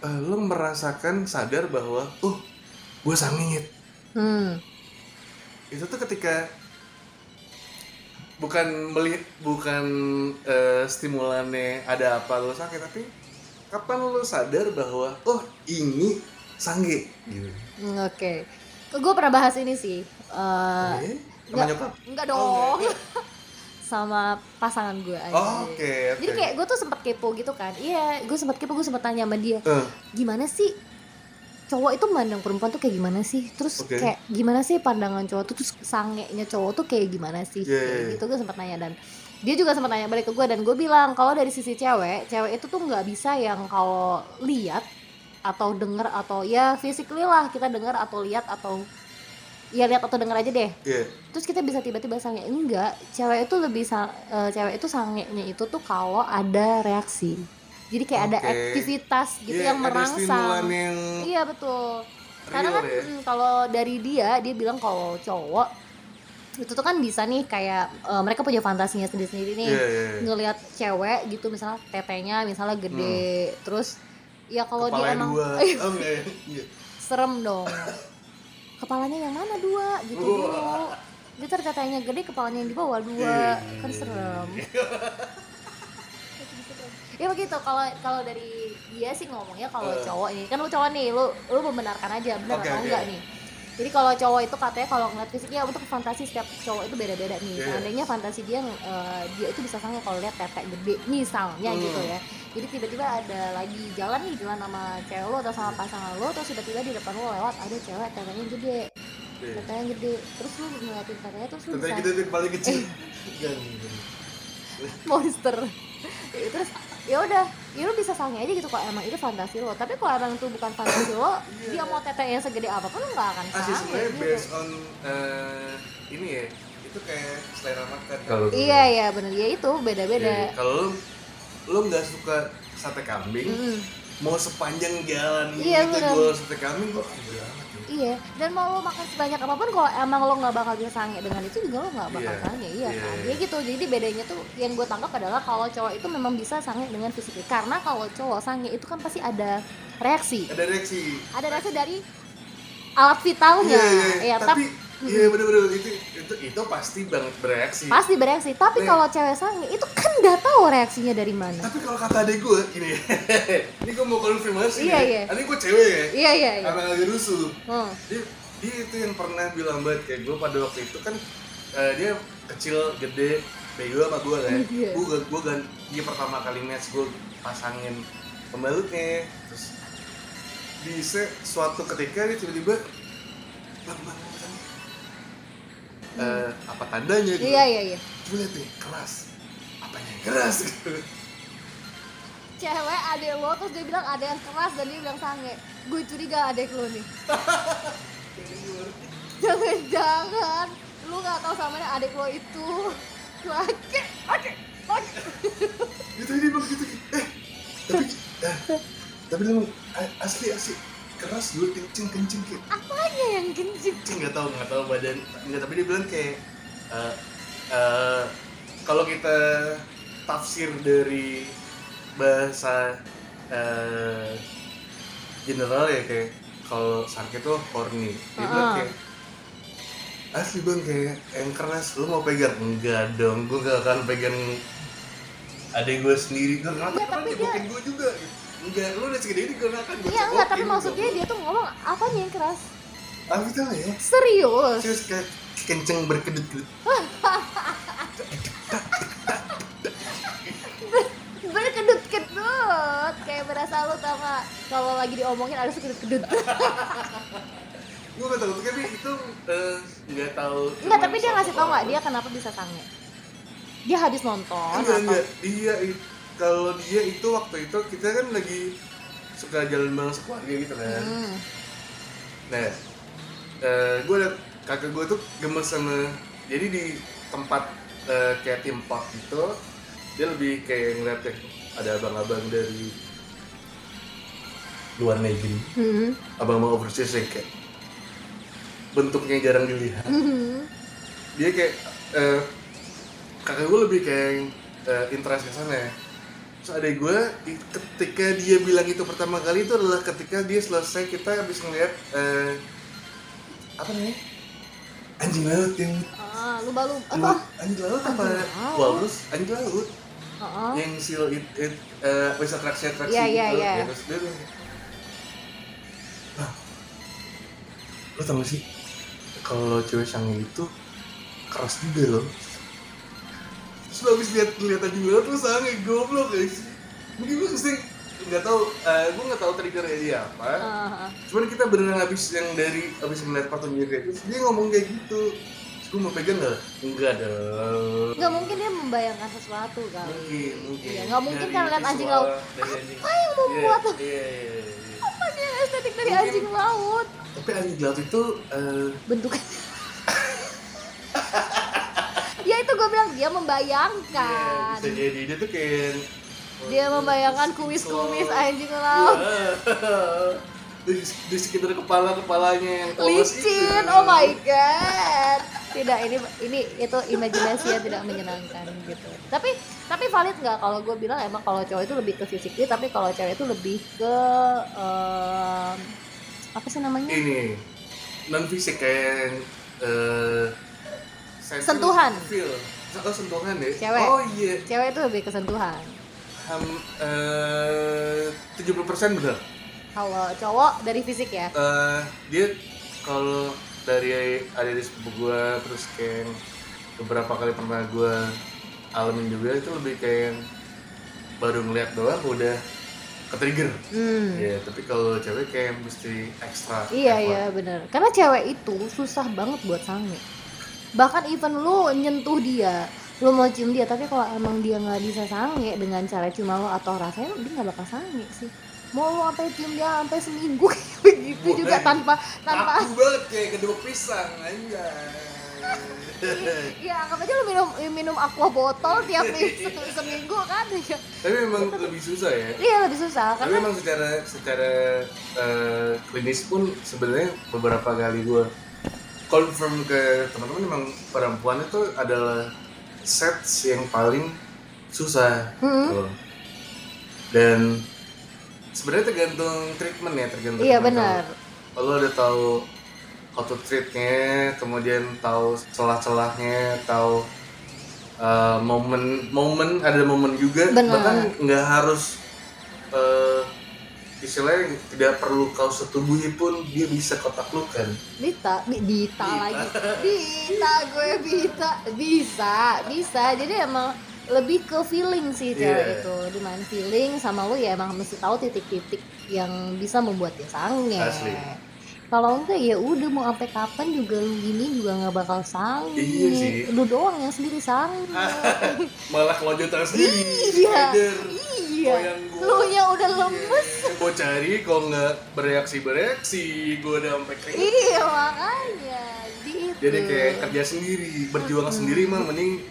eh, lo merasakan sadar bahwa, oh, gue sangit. hmm. itu tuh ketika bukan melihat bukan eh, stimulannya ada apa lo sakit tapi kapan lo sadar bahwa oh ini sange gitu. Hmm, oke. Gue pernah bahas ini sih Eh, Eh, sama nggak- nyokap? enggak Oh, dong. enggak. sama pasangan gue aja. Oh, oke oke. Jadi kayak gue tuh sempet kepo gitu kan. Iya gue sempet kepo gue sempet tanya sama dia Eh, gimana sih cowok itu mandang perempuan tuh kayak gimana sih? Terus Oke. kayak gimana sih pandangan cowok tuh? Terus sangenya cowok tuh kayak gimana sih? Iya, Kayak iya, iya. gitu gue sempat nanya. Dan dia juga sempat nanya balik ke gue dan gue bilang kalau dari sisi cewek cewek itu tuh nggak bisa yang kalau lihat atau denger atau ya physically lah kita dengar atau lihat atau ya lihat atau denger aja deh. Iya. Terus kita bisa tiba-tiba sange enggak cewek itu lebih eh, cewek itu sangenya itu tuh kalau ada reaksi jadi kayak ada Oke. aktivitas gitu Iya, yang ada merangsang yang Iya betul. Karena Real kan ya? mm, kalau dari dia dia bilang kalau cowok itu tuh kan bisa nih kayak eh, mereka punya fantasinya sendiri-sendiri nih Iya, iya, iya. ngelihat cewek gitu misalnya tetenya misalnya gede terus ya kalau dia Hmm. emang dua oh enggak ya Iya. serem dong kepalanya yang mana dua gitu Wah. dulu dia ntar tetenya gede kepalanya yang di bawah dua Iya. kan serem ya begitu. Kalau kalau dari dia sih ngomongnya kalau Eh. cowok ini kan lu cowok nih lu lu membenarkan aja benar Oke, atau oke. enggak nih? Jadi kalau cowok itu katanya kalau ngeliat fisiknya untuk fantasi setiap cowok itu beda-beda nih. Iya. seandainya fantasi dia eh, dia itu bisa sange kalau lihat tetek gede misalnya Hmm. gitu ya. Jadi tiba-tiba ada lagi jalan nih jalan sama cewek lo atau sama pasangan lo terus tiba-tiba di depan lo lewat ada cewek tetenya gede. Tetenya gede. Terus lu ngeliatin tetenya terus lu kita tuh paling kecil. Monster. Terus ya udah ya lu bisa sange aja gitu kok emang itu fantasi lo. Tapi kalau emang itu bukan fantasi lo dia mau tete yang segede apa pun lo nggak akan Ah, sih sange sebenarnya gitu. based on eh, ini ya itu kayak selera makan kalau gue. iya iya bener. Ya itu beda beda Iya, Kalau lu lu nggak suka sate kambing, mau sepanjang jalan Iya, kita bener. jual sate kambing gua iya dan mau lo makan sebanyak apa pun kalau emang lo nggak bakal bisa sange dengan itu juga lo nggak bakal Iya. sange iya Iya, kan iya. ya gitu jadi bedanya tuh yang gue tangkap adalah kalau cowok itu memang bisa sange dengan fisiknya karena kalau cowok sange itu kan pasti ada reaksi Ada reaksi. ada reaksi dari alat vitalnya iya, iya. ya Tapi iya bener-bener itu itu itu pasti banget bereaksi. pasti bereaksi tapi kalau cewek sange itu kan nggak tahu reaksinya dari mana Tapi kalau kata adek gue gini, ini gue mau konfirmasi Iya, iya. Ini gue cewek ya. iya iya iya Karena lagi rusuh. Hmm. Dia, dia itu yang pernah bilang banget kayak gue pada waktu itu kan eh, dia kecil gede bego sama gue kan Iya. gue gue kan dia pertama kali match gue pasangin pembalutnya terus bisa suatu ketika dia tiba-tiba bang bang Eh, apa tandanya gitu? Iya iya iya. Coba lihat nih keras. Apanya yang keras? Gitu cewek adek lo terus dia bilang ada yang keras dan dia bilang sange. Gue curiga adek lo nih. Jangan jangan. Lu nggak tahu sama adek lo itu. Laki laki laki. Gitu ini bang gitu eh tapi eh, tapi lu asli asli keras dulu kencing kencing kayak apanya yang kencing? Kencing nggak tahu nggak tahu badan. Nggak tapi dia bilang kayak eh, eh, kalau kita tafsir dari bahasa eh, general ya kayak kalau sakit tuh horny. Dia bilang Ah. kayak asli bang kayak yang keras. Lu mau pegang? Enggak dong gue gak akan pegang adek gue sendiri. Gue teman tapi dia- jebokin gue juga enggak lu udah segede ini gue kan gue Iya enggak, tapi maksudnya dia tuh ngomong apanya yang keras? ah lah ya. Serius. terus kayak kenceng berkedut-kedut. Berkedut-kedut. Kayak berasa lu tau gak Kalau lagi diomongin ada sekedut-kedut gue gak tau tapi itu eh, nggak tahu Enggak, tapi dia ngasih tau gak dia kenapa bisa sange? Dia habis nonton enggak enggak. Dia i- kalau dia itu waktu itu kita kan lagi suka jalan bareng sekeluarga gitu kan Hmm. Nah, eh gue liat kakak gue tuh gemes sama jadi di tempat eh, kayak tim park gitu dia lebih kayak ngeliat yang ada abang-abang dari luar negeri Hmm. abang-abang overseas yang kayak bentuknya jarang dilihat Hmm. dia kayak eh, kakak gue lebih kayak eh, interest ke sana terus adek gue ketika dia bilang itu pertama kali itu adalah ketika dia selesai kita habis ngeliat eh, apa namanya anjing laut yang Ah, lumba-lumba lu- apa? anjing laut apa laut. walrus anjing laut Heeh. yang seal it, it eh, wis atraksi atraksi Iya, iya, gitu iya. Ya, terus dia "Lah, lo tau gak sih kalau cewek sange itu keras juga loh terus lo abis lihat lihat anjing laut lo sange goblok guys. Mungkin gue mesti nggak tahu eh, gue nggak tahu triggernya dia apa. Ah. cuman kita beneran abis yang dari abis ngeliat patung kayak itu dia ngomong kayak gitu. Terus gue mau pegang nggak? Enggak dong. Nggak mungkin dia membayangkan sesuatu kali mungkin mungkin. Iya, nggak mungkin kan lihat anjing laut. Apa yang membuat Iya, iya, iya, iya. Apa dia estetik dari Mungkin- anjing laut? tapi anjing laut itu eh, Bentuknya Ya itu gue bilang dia ya, membayangkan bisa jadi. Dia tuh kayak Dia membayangkan kumis-kumis anjing laut. Di, di sekitar kepala kepalanya yang itu. Licin, oh my god. Tidak, ini ini itu imajinasi yang tidak menyenangkan gitu. Tapi tapi valid nggak? Kalau gue bilang emang kalau cowok itu lebih ke fisiknya Tapi kalau cewek itu lebih ke em, Apa sih namanya? ini non fisik kayak sense Sentuhan. feel oh sentuhan ya? Cewek. oh iya. Cewek itu lebih ke sentuhan. Ham, eh 70% bener Kalau cowok dari fisik ya? Eh dia kalau dari ada di sepupu gue terus kayak beberapa kali pernah gue alamin juga itu lebih kayak baru ngeliat doang udah ketrigger. Hmm. ya tapi kalau cewek kayak mesti ekstra Iya effort. iya bener. Karena cewek itu susah banget buat sange Bahkan even lu nyentuh dia Lu mau cium dia Tapi kalau emang dia nggak bisa sange Dengan cara cium lu atau rasanya Dia nggak bakal sange sih Mau lu sampai cium dia sampai seminggu kayak begitu Boleh. juga tanpa tanpa Aku banget kayak kedua pisang anjay. ya anggap aja lu minum minum aqua botol tiap minggu se- seminggu kan ya Tapi memang lebih susah ya. iya lebih susah Tapi karena memang secara secara eh, klinis pun sebenarnya beberapa kali gue confirm ke teman-teman memang perempuan itu adalah sets yang paling susah. Hmm. Tuh. Dan sebenarnya tergantung treatment ya, tergantung. iya benar Kalau udah tahu how to treatnya, kemudian tahu celah-celahnya, tahu uh, momen momen ada momen juga Benar. bahkan nggak harus uh, istilahnya tidak perlu kau setubuhi pun dia bisa kau taklukkan Dita, Bi- Dita Dita. lagi. Dita, gue Bita. Bisa, bisa. Jadi emang lebih ke feeling sih cewek Iya. itu. Di main feeling sama lu ya emang mesti tahu titik-titik yang bisa membuat dia sange. Asli. Kalau enggak ya udah mau sampai kapan juga lu gini juga nggak bakal sange. Iya sih. Lu doang yang sendiri sange. malah kelanjutan sendiri iya. Spider. Iya. Gua. Lu nya udah lemes. gue cari kok nggak bereaksi bereaksi gue udah sampai keringet Iya makanya. Gitu. jadi kayak kerja sendiri berjuang sendiri mah mending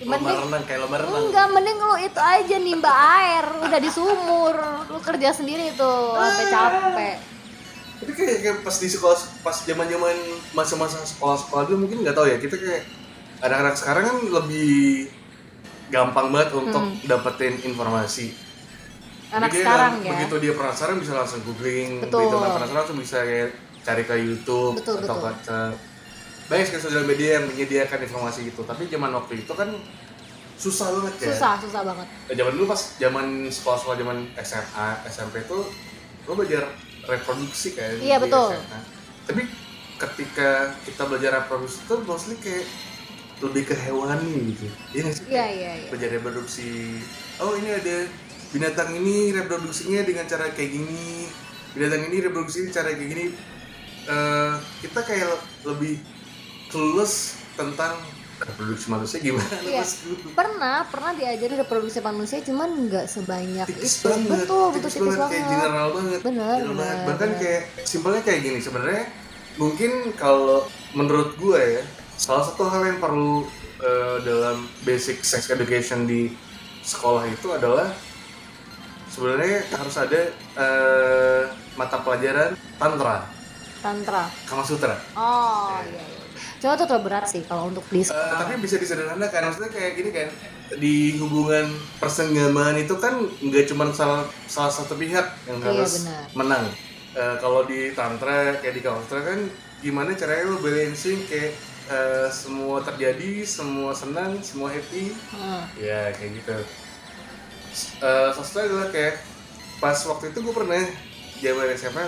Mending renang kayak lomba renang Enggak, mending lu itu aja nimba air, udah di sumur. Lu kerja sendiri tuh sampai capek. Tapi kayak, kayak pas di sekolah pas zaman zaman masa-masa sekolah-sekolah dulu mungkin nggak tahu ya kita kayak anak-anak sekarang kan lebih gampang banget untuk Hmm. dapetin informasi Anak Jadi dia sekarang kan, ya. begitu dia penasaran bisa langsung googling Betul. begitu nggak penasaran langsung bisa kayak cari ke YouTube Betul, atau betul. ke banyak sekali sosial media yang menyediakan informasi itu tapi zaman waktu itu kan susah banget kan susah susah banget zaman dulu pas zaman sekolah-sekolah zaman SMA SMP tuh lo belajar reproduksi kan Iya, betul. SMA. tapi ketika kita belajar reproduksi tuh mostly kayak lebih ke hewani gitu iya nggak sih iya iya iya belajar reproduksi oh ini ada binatang ini reproduksinya dengan cara kayak gini binatang ini reproduksi cara kayak gini Eh, kita kayak lebih clueless tentang reproduksi manusia gimana? Iya. Pernah pernah diajari reproduksi manusia cuman nggak sebanyak tipis itu. banget betul betul tipis, tipis banget, banget, kayak general banget Bener, General banget. bener, bahkan bener. kayak simpelnya kayak gini sebenarnya mungkin kalau menurut gue ya salah satu hal yang perlu eh, dalam basic sex education di sekolah itu adalah sebenarnya harus ada eh, mata pelajaran tantra. Tantra. Kama sutra. Oh iya iya coba tuh terlalu berat sih kalau untuk di Eh, tapi bisa disederhanakan maksudnya kayak gini kan di hubungan persenggamaan itu kan nggak cuma salah salah satu pihak yang Iya, harus benar. menang. Eh, kalau di tantra kayak di kaustra kan gimana caranya lo balancing kayak eh, semua terjadi semua senang semua happy? Hmm. ya kayak gitu. Uh, sastra adalah kayak pas waktu itu gue pernah zaman SMA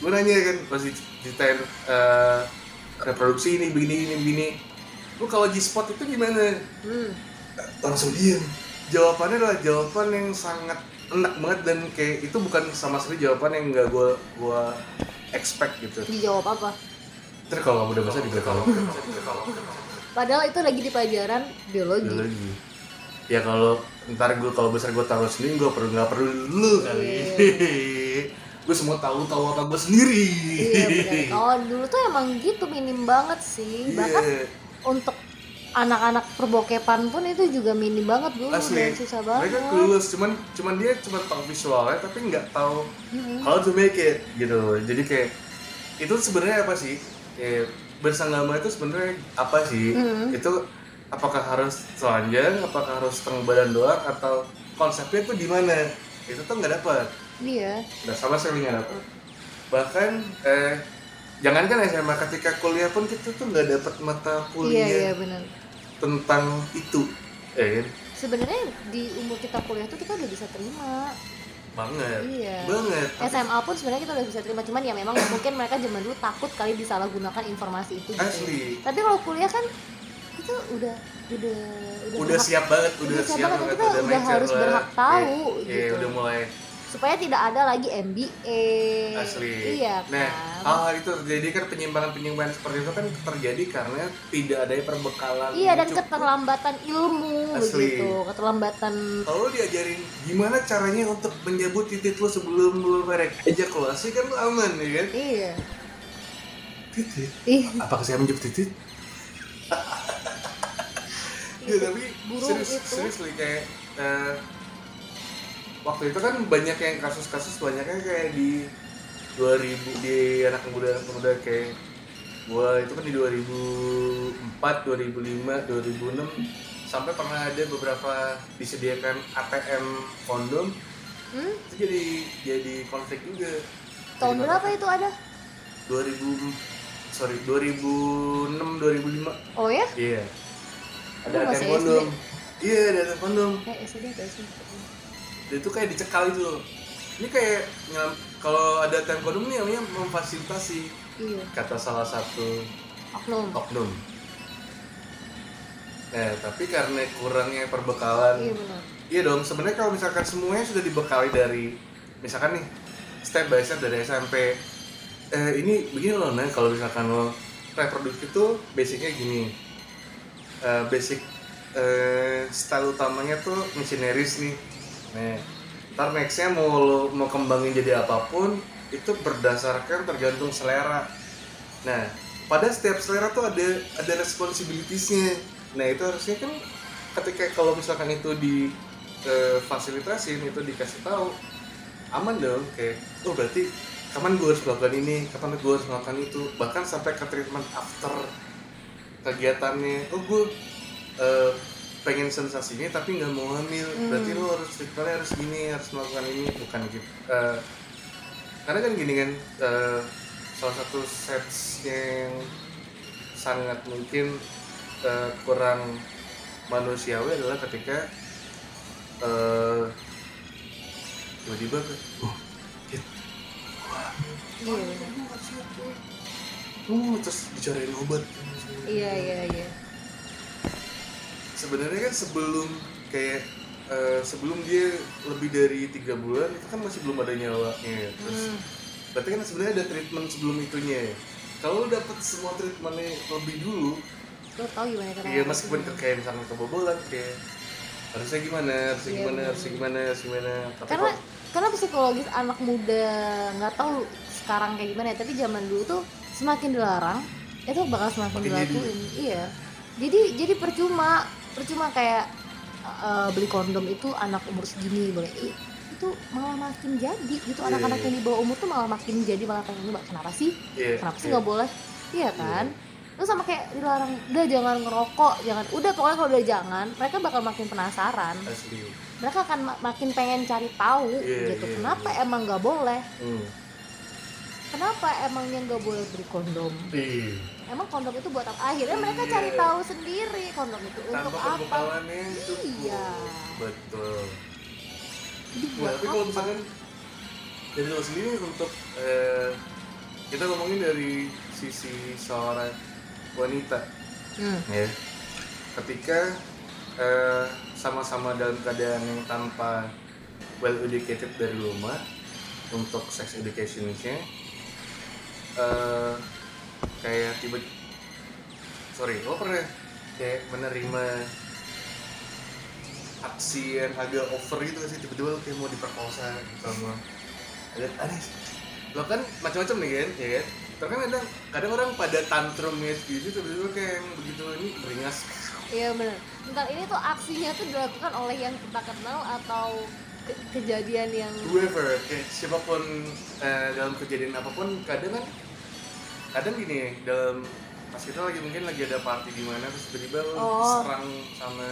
gue nanya kan pas diceritain uh, reproduksi ini begini ini begini. Lu kalau G-spot itu gimana? Hmm. langsung diem. Jawabannya adalah jawaban yang sangat enak banget dan kayak itu bukan sama sekali jawaban yang nggak gue gua expect gitu. Dijawab apa? Terus kalau kamu udah bahasa juga kalau padahal itu lagi di pelajaran biologi. Lagi ya kalau ntar gue kalau besar gue tahu sendiri gue perlu nggak perlu lu kali gue semua tahu tahu apa gue sendiri. Iya benar kalau dulu tuh emang gitu minim banget sih. Bahkan Iya, untuk anak-anak perbokepan pun itu juga minim banget dulu asli. dan susah banget. mereka clueless cuman cuman dia cuma tahu visualnya tapi nggak tahu Mm-mm. how to make it gitu. Jadi kayak itu sebenarnya apa sih? Eh, bersanggama itu sebenarnya apa sih? Mm. itu apakah harus telanjang apakah harus setengah badan doang atau konsepnya itu di mana? Itu tuh nggak dapat iya nggak sama sekali nggak dapat bahkan eh jangankan SMA ketika kuliah pun kita tuh nggak dapat mata iya kuliah iya benar tentang itu ya kan sebenarnya di umur kita kuliah tuh kita udah bisa terima banget Iya. banget SMA pun sebenarnya kita udah bisa terima cuman ya memang mungkin mereka zaman dulu takut kali disalahgunakan informasi itu gitu. Asli. tapi kalau kuliah kan itu udah udah udah, udah berhak- siap banget udah, udah siap siap banget, banget kita udah mature harus lah. berhak tahu, Iya, iya, gitu. udah mulai supaya tidak ada lagi MBA asli. Iya nah kan? hal itu terjadi kan penyimpangan-penyimpangan seperti itu kan terjadi karena tidak adanya perbekalan iya dan cukup. keterlambatan ilmu Asli. begitu. Keterlambatan kalau diajarin gimana caranya untuk menyebut titik lu sebelum lu merek ejakulasi kan lu aman ya kan? Iya. Titik? Ih. Apakah saya menyebut titik? Ya tapi burung serius itu. serius kayak eh, waktu itu kan banyak yang kasus-kasus banyaknya kayak di 2000 di anak muda anak muda kayak gua itu kan di 2004 2005 2006 sampai pernah ada beberapa disediakan ATM kondom. Hmm? itu jadi jadi konflik juga. Tahun Jadi berapa itu ada? 2000 sorry 2006 2005 oh ya? Iya. Ada Lu ATM kondom. Iya ada ATM kondom. Eh SD atau dan itu kayak dicekal itu ini kayak kalau ada ATM kondom ini namanya memfasilitasi iya kata salah satu oknum oknum nah tapi karena kurangnya perbekalan iya benar Iya dong, sebenarnya kalau misalkan semuanya sudah dibekali dari misalkan nih step by step dari SMP. Eh ini begini loh, nah kalau misalkan lo reproduksi itu basicnya gini. Eh, basic eh, style utamanya tuh missionaries nih. Nah, ntar nextnya mau lo mau kembangin jadi apa pun itu berdasarkan tergantung selera. Nah, pada setiap selera tuh ada ada responsibilities-nya. Nah, itu harusnya kan ketika kalau misalkan itu di eh, fasilitasin itu dikasih tahu aman dong kayak oh berarti kapan gue harus melakukan ini kapan gue harus melakukan itu bahkan sampai ke treatment after kegiatannya oh gue eh, pengen sensasinya tapi nggak mau hamil berarti lo harus treatmentnya harus gini harus melakukan ini bukan gitu. Eh, karena kan gini kan eh, salah satu sets yang sangat mungkin eh, kurang manusiawi adalah ketika eh tiba-tiba ke oh iya bener. oh terus dicariin obat. Iya iya iya sebenarnya kan sebelum kayak eh, sebelum dia lebih dari tiga bulan itu kan masih belum ada nyawanya ya. terus Hmm. berarti kan sebenarnya ada treatment sebelum itunya ya. Kalau lu dapet semua treatmentnya lebih dulu lo tau gimana cara iya meskipun ke- kayak misalnya kebobolan kayak harusnya gimana harusnya Iya, gimana harusnya gimana harusnya gimana tapi karena kok karena psikologis anak muda nggak tahu sekarang kayak gimana ya tapi zaman dulu tuh semakin dilarang itu bakal semakin dilakuin. Iya. Jadi jadi percuma percuma kayak eh, beli kondom itu anak umur segini boleh. Itu malah makin jadi gitu. Iya, anak-anak iya. yang di bawah umur tuh malah makin jadi malah pengen nyoba. Kenapa sih? Iya, kenapa sih iya. nggak boleh? Iya. kan? Terus sama kayak dilarang udah jangan ngerokok jangan. Udah pokoknya kalau udah jangan mereka bakal makin penasaran. Asli. Mereka akan ma- makin pengen cari tahu Iya, gitu iya, kenapa iya. emang nggak boleh? Hmm. Kenapa emangnya nggak boleh beli kondom? Ih, emang kondom itu buat apa? Akhirnya mereka Iya. cari tahu sendiri kondom itu untuk tanpa apa. pembekalannya itu Iya. betul. Buat tapi kalau apa? misalkan dari lo sendiri untuk eh, kita ngomongin dari sisi seorang wanita. Hmm. ya. Ketika eh, sama-sama dalam keadaan yang tanpa well educated dari rumah untuk sex educationnya eh kayak tiba sorry lo pernah kayak menerima aksi yang agak over gitu sih? Tiba-tiba lo kayak mau diperkosa gitu sama ada aneh lo kan macam-macam nih kan? Ya kan? Terus kan kadang kadang orang pada tantrum ya gitu tiba-tiba kayak begitu ini beringas iya benar bentar ini tuh aksinya tuh dilakukan oleh yang kita kenal atau ke- kejadian yang whoever kayak siapa pun eh, dalam kejadian apa pun kadang kan kadang gini dalam pas kita lagi mungkin lagi ada party di mana terus tiba-tiba Oh. serang sama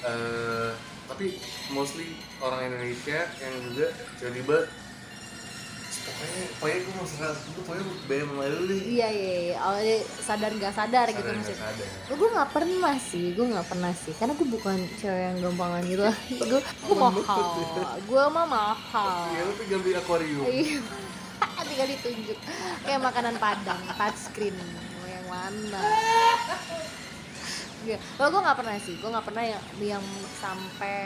eh tapi mostly orang Indonesia yang juga tiba-tiba pokoknya pokoknya gue mau serang gue pokoknya mau bayar sama lu nih iya iya, iya. awalnya sadar nggak sadar, gitu Sadar nggak maksudnya sadar. Oh, gue nggak pernah sih, gue nggak pernah sih, karena gue bukan cewek yang gampangan gitu lah. gue gue mahal, gue mah mahal. Iya, lu tinggal di akuarium. Tinggal ditunjuk kayak makanan padang, touchscreen, mau yang mana? Iya, kalau gue nggak pernah sih, gue nggak pernah yang, yang sampai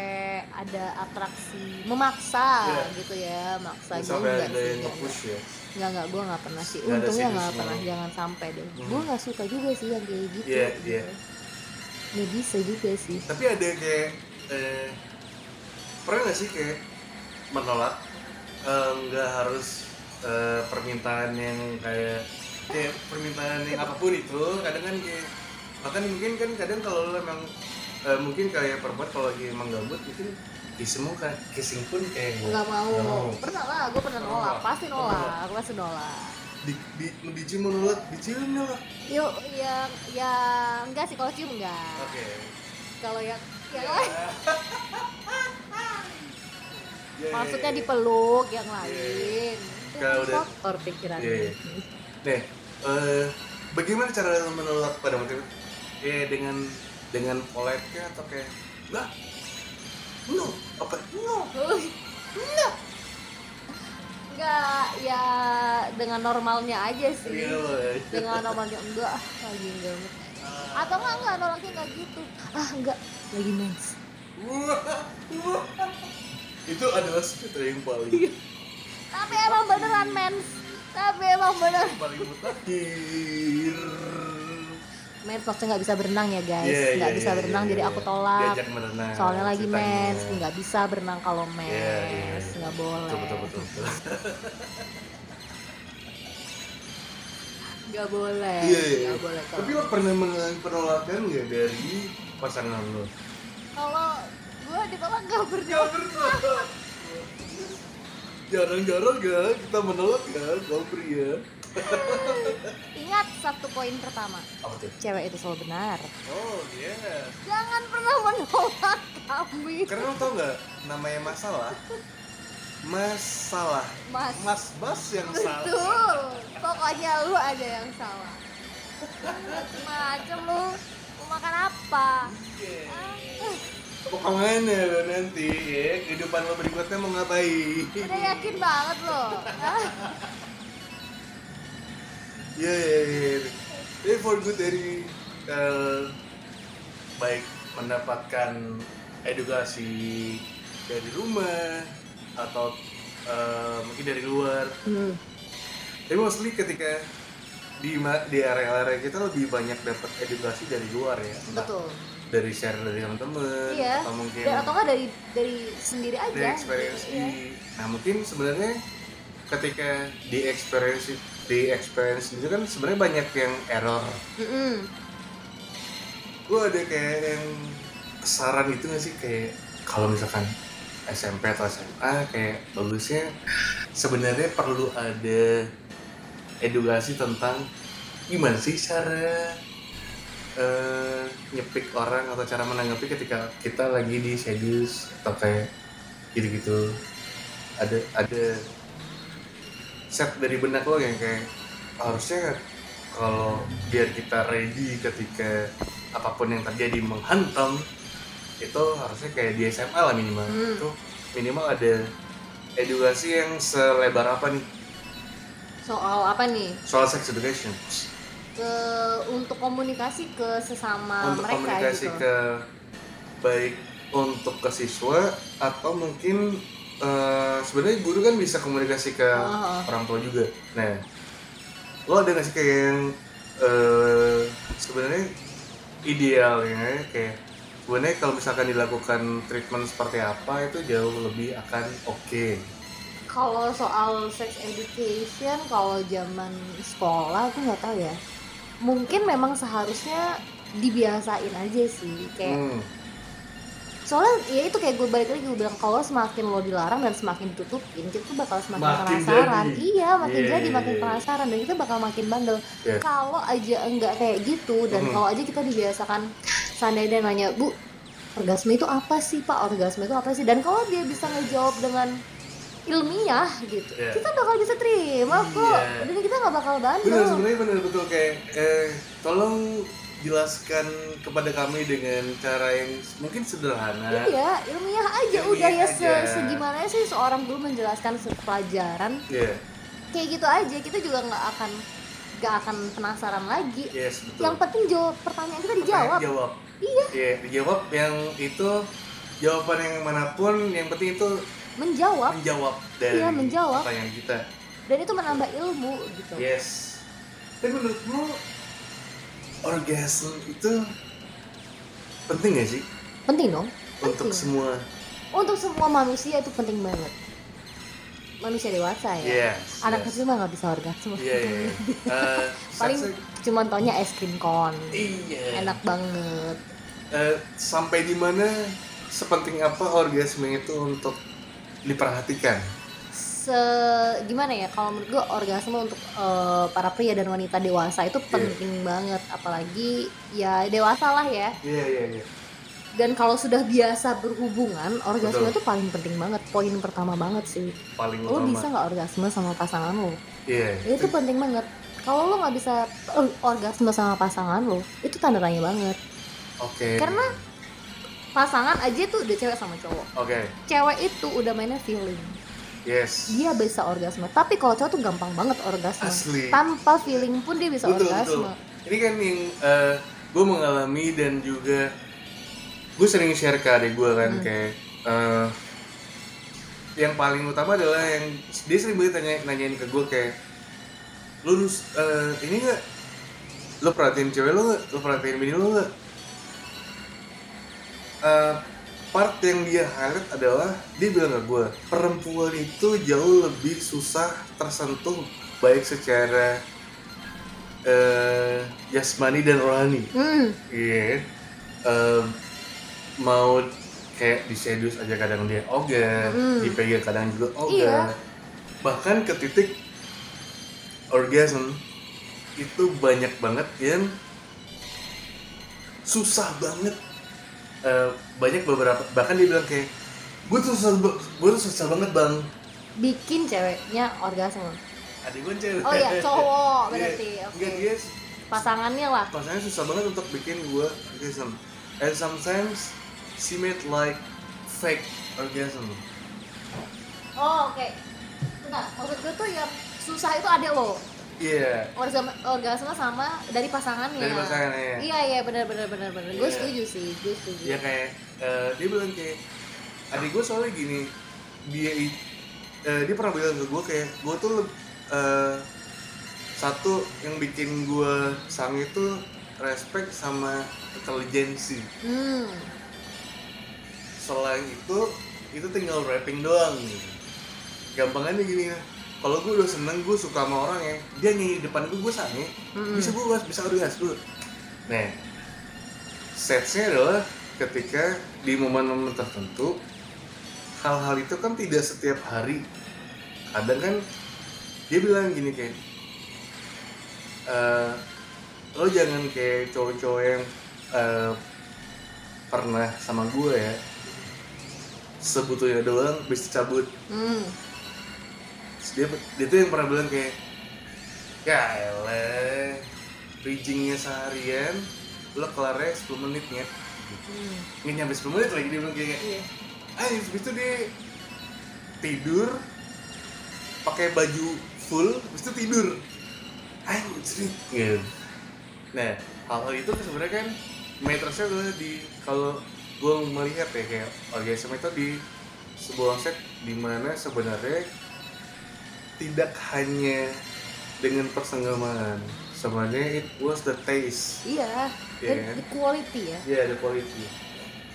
ada atraksi memaksa Iya. gitu ya, maksa gue ada sih, yang ya. enggak, enggak, gue nggak pernah sih. Nggak Untungnya nggak seducing pernah, jangan sampai deh. Hmm. Gue nggak suka juga sih yang kayak gitu. Iya. Nggak bisa juga sih. Tapi ada kayak eh, pernah nggak sih kayak menolak eh, nggak harus eh, permintaan yang kayak kayak permintaan yang apa pun itu kadang kan kayak bahkan mungkin kan kadang kalau lu emang eh, mungkin kayak perempuan kalau lagi emang gabut mungkin kissing kan kissing pun kayak nggak mau. mau. pernah lah gue pernah Nolak. nolak pasti Nolak. nolak aku pasti nolak. Di di di cium menolak di cium menolak yuk yang ya enggak sih. Kalau cium enggak. Oke. Kalau yang yang lain Yeah. maksudnya dipeluk yang lain. Itu Kalau udah- kotor pikiran Iya, iya. Nih, eh, bagaimana cara menolak pada waktu itu? Eh, dengan dengan polite kah atau kayak lah no apa no? Enggak ya dengan normalnya aja sih. Iya, woy. dengan normalnya enggak ah, lagi enggak. Atau enggak enggak nolaknya enggak gitu. Ah enggak lagi mens itu adalah cerita yang paling tapi emang beneran mens. Tapi emang bener. Paling mutakhir mens maksudnya nggak bisa berenang ya guys. Iya, nggak iya, bisa iya, berenang iya, jadi iya. aku tolak. Berenang soalnya lagi ceritanya. mens nggak bisa berenang kalau mens Iya, iya, iya. nggak boleh betul betul betul, betul. nggak boleh iya iya nggak boleh kalau tapi lo pernah mengalami penolakan nggak dari pasangan lo? Kalau gue ditolak nggak pernah jarang-jarang ya kita menolak ya kalau pria ingat satu poin pertama. Apa tuh? Cewek itu selalu benar. Oh yes jangan pernah menolak kami. Karena lo tau nggak namanya masalah masalah. Mas. Mas bas yang salah. Betul pokoknya lu ada yang salah. Macem lu. Makan apa? Iya. Ah, Mau ke mana lo nanti ya? Kehidupan lo berikutnya mau ngapain? udah yakin banget Ah, Iya, iya, iya. Ini for good dari eh, baik mendapatkan edukasi dari rumah atau eh, mungkin dari luar. hmm. Tapi mostly ketika di di area-area kita lebih banyak dapat edukasi dari luar ya. Entah betul dari share dari teman-teman iya atau mungkin Dan- atau nggak dari dari sendiri aja dari experience Iya. di nah mungkin sebenarnya ketika di experience di experience itu kan sebenarnya banyak yang error Mm-mm. gue ada kayak yang saran itu nggak sih kayak kalau misalkan SMP atau SMA kayak bagusnya sebenarnya perlu ada edukasi tentang gimana sih cara eh, nyepik orang atau cara menanggapi ketika kita lagi di seduce atau kayak gitu-gitu. Ada ada set dari benak lo yang kayak harusnya kalau biar kita ready ketika apa pun yang terjadi menghantam itu harusnya kayak di SMA lah minimal. Hmm. itu minimal ada edukasi yang selebar apa nih? Soal apa nih? Soal sex education ke untuk komunikasi ke sesama untuk mereka komunikasi gitu. ke baik untuk ke siswa atau mungkin eh, sebenarnya guru kan bisa komunikasi ke Oh, orang tua juga. Nah lo ada nggak sih kayak yang eh, sebenarnya idealnya kayak sebenarnya kalau misalkan dilakukan treatment seperti apa itu jauh lebih akan oke? Kalau soal sex education kalau zaman sekolah aku nggak tahu ya mungkin memang seharusnya dibiasain aja sih kayak Hmm, soalnya ya itu kayak gue balik lagi gue bilang kalau semakin lo dilarang dan semakin ditutupin kita tuh bakal semakin Makin penasaran jadi. iya makin Iya, jadi iya, makin iya. penasaran dan kita bakal makin bandel Iya. kalau aja enggak kayak gitu dan Mhm. kalau aja kita dibiasakan seandainya nanya bu orgasme itu apa sih pak orgasme itu apa sih dan kalau dia bisa ngejawab dengan ilmiah gitu. Iya. kita bakal bisa terima kok. Iya. dan kita nggak bakal bandel. Benar sebenarnya benar betul. Kayak eh, tolong jelaskan kepada kami dengan cara yang mungkin sederhana. Iya ilmiah aja. Ilmiah udah ya se aja. segimana sih seorang guru menjelaskan pelajaran? Iya, kayak gitu aja. Kita juga nggak akan nggak akan penasaran lagi. Yes betul. yang penting jawab pertanyaan kita dijawab. Jawab. iya. Iya, dijawab. Yang itu jawaban yang mana pun yang penting itu menjawab menjawab dari Iya, menjawab. pertanyaan kita. dan itu menambah ilmu gitu Yes. Tapi menurutmu orgasme itu penting gak sih penting dong untuk Penting. semua? untuk semua manusia itu penting banget manusia dewasa ya Yes. anak yes. kecil mah nggak bisa orgasme Iya, iya. iya. Eh, paling cuma taunya es krim kon Iya. enak banget Eh, sampai di mana sepenting apa orgasme itu untuk diperhatikan? se gimana ya kalau menurut gue orgasme untuk eh, para pria dan wanita dewasa itu penting banget apalagi ya dewasa lah ya Iya iya iya. dan kalau sudah biasa berhubungan orgasme Betul. itu paling penting banget poin pertama banget sih Paling lo utama. bisa nggak orgasme sama pasangan lo Iya. itu penting banget kalau lo nggak bisa eh, orgasme sama pasangan lo itu tanda tanya banget Oke. karena pasangan aja tuh udah cewek sama cowok Oke. cewek itu udah mainnya feeling Yes. dia bisa orgasme tapi kalau cowok tuh gampang banget orgasme Asli. tanpa feeling pun dia bisa betul orgasme betul. Ini kan yang gue mengalami dan juga gue sering share ke adik gue kan Hmm. kayak eh, yang paling utama adalah yang dia sering banget tanya nanyain ke gue kayak lu eh, ini nggak lu perhatiin cewek lu nggak lu perhatiin bini lu nggak Eh, part yang dia highlight adalah dia bilang ke gue perempuan itu jauh lebih susah tersentuh baik secara eh jasmani dan rohani hmm iya Em, mau kayak disedus aja kadang dia ogah Hmm. dipegang kadang juga Iya. ogah bahkan ke titik orgasm itu banyak banget yang susah banget Eh, banyak beberapa bahkan dia bilang kayak gue tuh susah gue tuh susah banget bang. Bikin ceweknya orgasme. Adik gue cewek. Oh iya cowok Iya. berarti oke. Enggak, dia pasangannya lah. pasangannya susah banget untuk bikin gue orgasm and sometimes she made like fake orgasm oh oke. Bentar, maksud gue tuh yang susah itu ada loh iya. Orgasme orgasme sama dari pasangannya. Dari pasangannya. iya. Iya benar benar benar benar. Gue Iya. setuju sih gue setuju. Ya kayak eh, dia bilang kayak adik gue soalnya gini dia eh, dia pernah bilang ke gue kayak gue tuh eh, satu yang bikin gue sang itu respect sama intelijensi. Hmm. Selain itu itu tinggal rapping doang. Gitu. gampangannya gini ya kalau gue udah seneng gue suka sama orang ya dia nyanyi di depan gue gue sange. Mm-mm. bisa gue bisa orgas gue nah setsnya adalah ketika di momen-momen tertentu hal-hal itu kan tidak setiap hari. Kadang kan dia bilang gini kayak eh lo jangan kayak cowok-cowok yang eh, pernah sama gue ya. Sebetulnya doang bisa cabut. Hmm dia dia tuh yang pernah bilang kayak ya elah bridgingnya seharian lo kelarnya 10 menit ya hmm. Nggak nyampe 10 menit lagi dia bilang kayak iya. Ah habis itu dia tidur pakai baju full habis itu tidur. Ayo cerit gitu nah hal-hal itu kan sebenarnya kan matrixnya adalah di kalau gue melihat ya kayak orgasm itu di sebuah set di mana sebenarnya tidak hanya dengan persenggamaan sebenarnya it was the taste. Iya Iya dan kan? the quality ya. Ya the quality.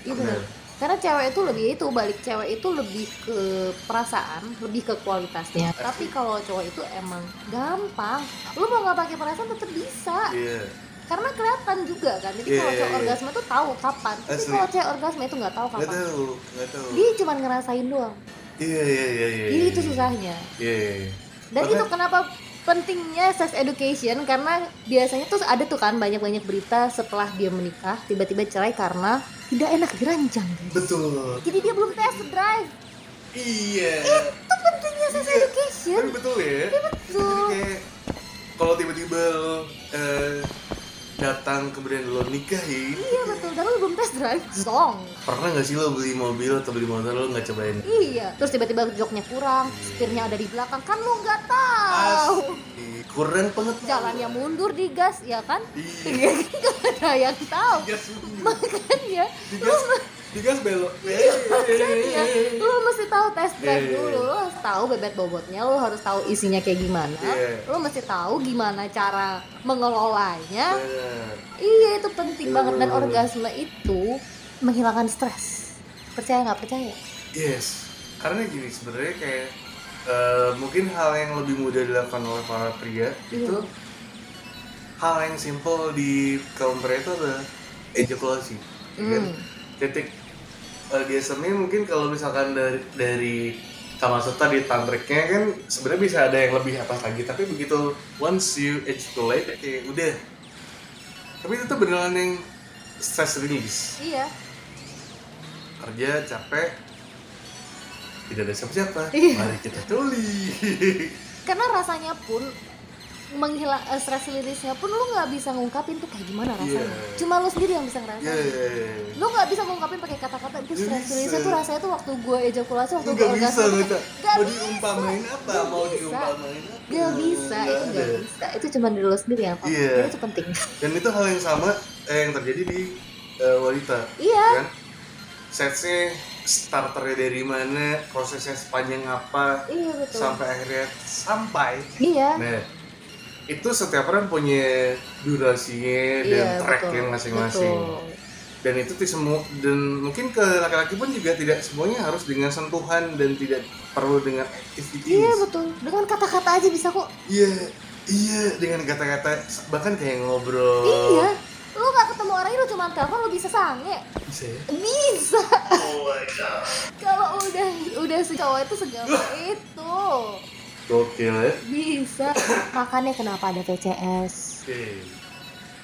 Iya benar. karena cewek itu lebih itu balik cewek itu lebih ke perasaan lebih ke kualitasnya tapi kalau cowok itu emang gampang. Lu mau nggak pakai perasaan tetap bisa. Iya. Karena kelihatan juga kan. Jadi Iya, kalau iya, cowok iya. orgasme tuh tahu kapan. Tapi kalau cewek orgasme itu nggak tahu nggak kapan tahu nggak tahu. Dia cuma ngerasain doang iya iya iya iya jadi iya, itu iya. susahnya iya iya iya. dan Bahkan- itu kenapa pentingnya sex education karena biasanya tuh ada tuh kan banyak-banyak berita setelah dia menikah tiba-tiba cerai karena tidak enak dirancang guys. betul jadi dia belum test drive iya itu pentingnya sex Iya. education tapi betul ya betul. Jadi kayak kalau tiba-tiba lo eh, datang kemudian lo nikahin iya betul. Dan lu belum test drive song. Pernah nggak sih lo beli mobil atau beli motor lo nggak cobain? Iya. Terus tiba-tiba joknya kurang setirnya ada di belakang. Kan lu nggak tahu. Asli. kurang pengetahuan jalannya mundur di gas ya kan? Iya. Nggak ada yang tahu. Makanya digas digas belok Makanya lu mesti tahu test drive Iya, iya, dulu, iya. lu harus tahu bebet bobotnya, lu harus tahu isinya kayak gimana, Iya. lu mesti tahu gimana cara mengelolanya. Bener. Iya itu penting banget dan Hmm. orgasme itu menghilangkan stres. Percaya nggak percaya? Yes, karena gini sebenarnya kayak eh, mungkin hal yang lebih mudah dilakukan oleh para pria Iya. itu hal yang simple di kaum pria itu adalah ejakulasi, ya kan? Titik orgasmnya mungkin kalau misalkan dari dari Kamasutra di tantriknya kan sebenarnya bisa ada yang lebih atas lagi tapi begitu once you ejaculate kayak udah tapi itu tuh beneran yang stress release Iya. kerja capek tidak ada siapa-siapa Iya. mari kita tuli Karena rasanya pun menghilang eh, stress release-nya pun lu nggak bisa ngungkapin tuh kayak gimana rasanya. Iya. Cuma lu sendiri yang bisa ngerasain. yeah. lu nggak bisa ngungkapin pakai kata-kata itu stress release tuh rasanya tuh waktu gue ejakulasi waktu gue orgasme bisa. nggak mau diumpamain apa Nggak mau diumpamain apa Gak bisa, itu gak ada. bisa. Itu cuma diri lo sendiri yang tahu. Iya. Jadi itu penting. dan itu hal yang sama eh, yang terjadi di eh, wanita Iya. kan setsnya starternya dari mana prosesnya sepanjang apa Iya betul. sampai akhirnya sampai Iya. nah itu setiap orang punya durasinya dan Iya, tracknya masing-masing dan itu tuh semua dan mungkin ke laki-laki pun juga tidak semuanya harus dengan sentuhan dan tidak perlu dengan activities Iya betul. Dengan kata-kata aja bisa kok. iya iya dengan kata-kata bahkan kayak ngobrol Iya. Lu gak ketemu orangnya lu cuma telepon lu bisa sange. bisa ya Bisa. oh my god Kalau udah udah si cowok itu segampang itu. Gokil ya Bisa. Makanya kenapa ada TCS? oke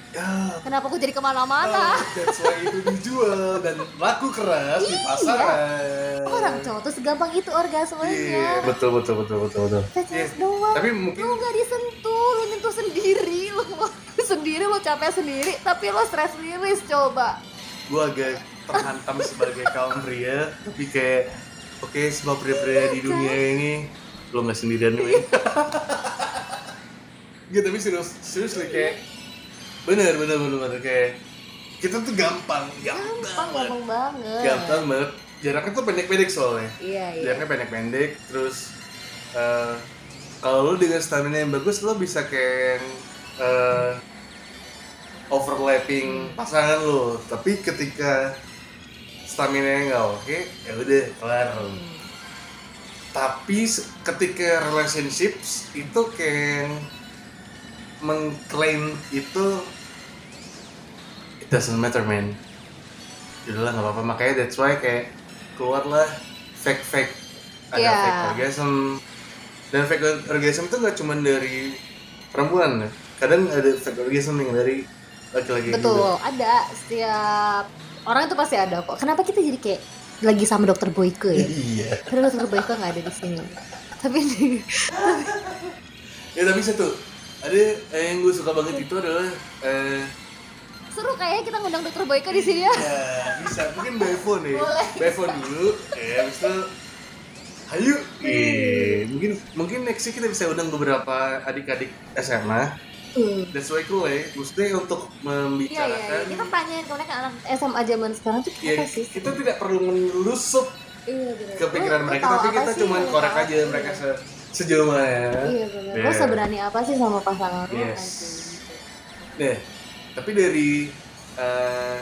ya Kenapa aku jadi ke mana-mana? oh, that's why itu dijual dan laku keras di Iya. pasaran Orang cowok tuh segampang itu iya orgasmenya. betul betul betul betul betul TCS Iya. doang. tapi mungkin lu nggak disentuh lu nyentuh sendiri lu sendiri lo capek sendiri tapi lo stress release coba gue agak terhantam sebagai kaum pria tapi kayak oke semua pria-pria di dunia ini lo nggak sendirian nih Gak tapi serius serius kayak bener bener bener bener kayak kita tuh gampang gampang, gampang banget gampang banget. gampang banget. Jaraknya tuh pendek-pendek soalnya. Iya iya. Jaraknya pendek-pendek terus eh, kalau lu dengan stamina yang bagus lo bisa kayak eh, overlapping pasangan lo tapi ketika stamina nya nggak oke ya udah kelar tapi ketika relationships itu kayak mengklaim itu it doesn't matter man. Yaudahlah nggak apa-apa. Makanya that's why kayak keluarlah fake fake. Ada Iya. fake orgasm. Dan fake orgasm itu nggak cuma dari perempuan ya. kadang ada fake orgasm yang dari laki-laki juga. Betul ada setiap orang itu pasti ada kok. Kenapa kita jadi kayak lagi sama dokter Boyke ya? Iya. Karena dokter Boyke nggak ada di sini. Tapi ya tapi satu. Ada eh, yang gue suka banget itu adalah eh, seru kayaknya kita ngundang dokter Boyke di sini ya. Ya bisa. Mungkin by phone ya. Boleh. by phone dulu. Ya habis itu ayo. Eh, mungkin mungkin nextnya kita bisa undang beberapa adik-adik SMA Hmm. that's why cool ya maksudnya untuk Iya iya membicarakan iya. kita tanyain ke mereka anak SMA zaman sekarang tuh ya, apa sih? kita tidak perlu menelusup Iya bener. ke pikiran Lu- mereka tapi kita Lu korek tahu aja apa mereka se sejauh mana ya Iya bener. Lo Yeah. seberani apa sih sama pasangan lo? Yes. Nah, tapi dari uh,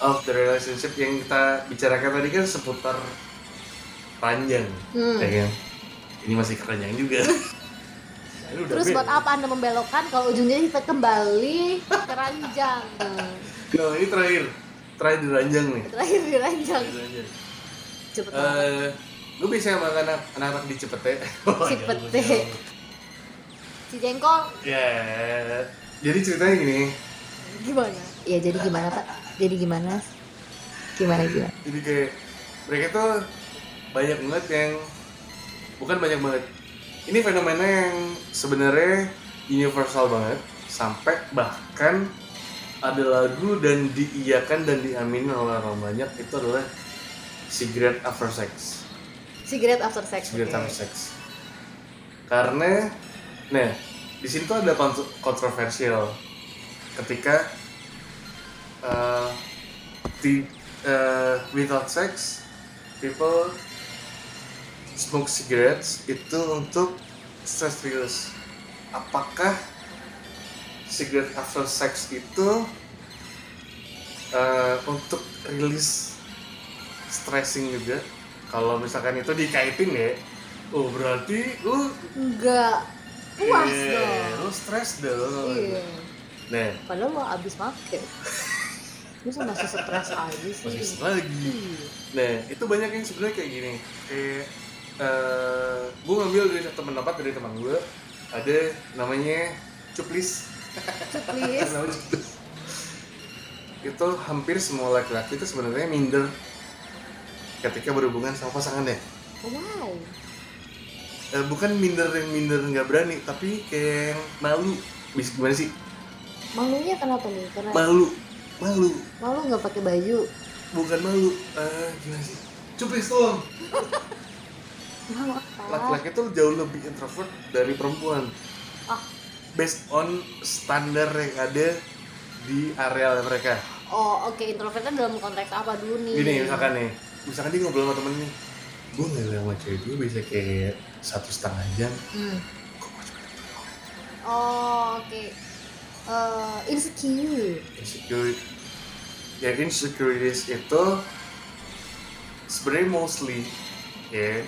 of the relationship yang kita bicarakan tadi kan seputar ranjang, Hmm. ya kan? Ini masih keranjang juga. Terus buat apa anda membelokkan kalau ujungnya kita kembali ke ranjang? Nah, ini terakhir, terakhir di ranjang nih. Terakhir di ranjang. Cepet. Eh, lu bisa sama anak anak di Cepete? Oh, Cipete. jauh, jauh. Si jengkol Ya, jadi ceritanya gini. gimana? Iya jadi gimana pak? Jadi gimana? Gimana gimana? jadi kayak mereka tuh banyak banget yang bukan banyak banget ini fenomena yang sebenarnya universal banget sampai bahkan ada lagu dan diiyakan dan diamini oleh orang banyak itu adalah cigarette after sex Cigarette after sex. cigarette oke. after sex karena nah di sini tuh ada kont- kontroversial ketika uh, di uh, without sex people smoke cigarettes itu untuk stress release apakah cigarette after sex itu uh, untuk rilis stressing juga kalau misalkan itu dikaitin ya oh berarti lu Enggak puas Iya, dong. lu stres dong Iya. nah Padahal lo abis make. Lu masih stres aja sih. masih lagi Iya. nah itu banyak yang sebenarnya kayak gini kayak eh gue ngambil dari satu pendapat dari teman gue ada namanya cuplis. Namanya cuplis. Itu hampir semua laki-laki itu sebenarnya minder ketika berhubungan sama pasangannya Wow. Eh, bukan minder yang minder nggak berani tapi kayak yang malu. Bisa gimana sih? Malunya kenapa nih? Karena malu. Malu. Malu nggak pakai baju. bukan malu. Eh gimana sih? Cuplis tolong. apa? laki-laki tuh jauh lebih introvert dari perempuan Ah. based on standar yang ada di area mereka Oh oke introvert kan dalam konteks apa dulu nih? gini misalkan nih misalkan dia ngobrol sama temen nih gue nggak sama cewek gue bisa kayak satu setengah jam Hmm. Oh oke. Eh, insecure. insecure ya insecurities itu sebenarnya mostly ya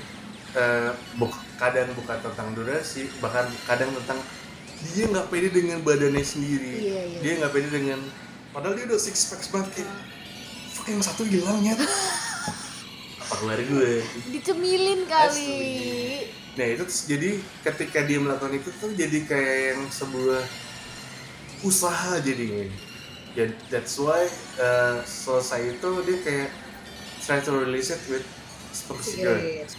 eh, buk- kadang bukan tentang durasi bahkan kadang tentang dia nggak pede dengan badannya sendiri Iya, iya. dia nggak pede dengan padahal dia udah six pack banget kayak fuck yang satu hilang ya apa keluar gue Dicemilin kali. Asli. nah itu terus jadi ketika dia melakukan itu tuh jadi kayak yang sebuah usaha jadinya ya that's why uh, selesai itu dia kayak try to release it with smoke cigarette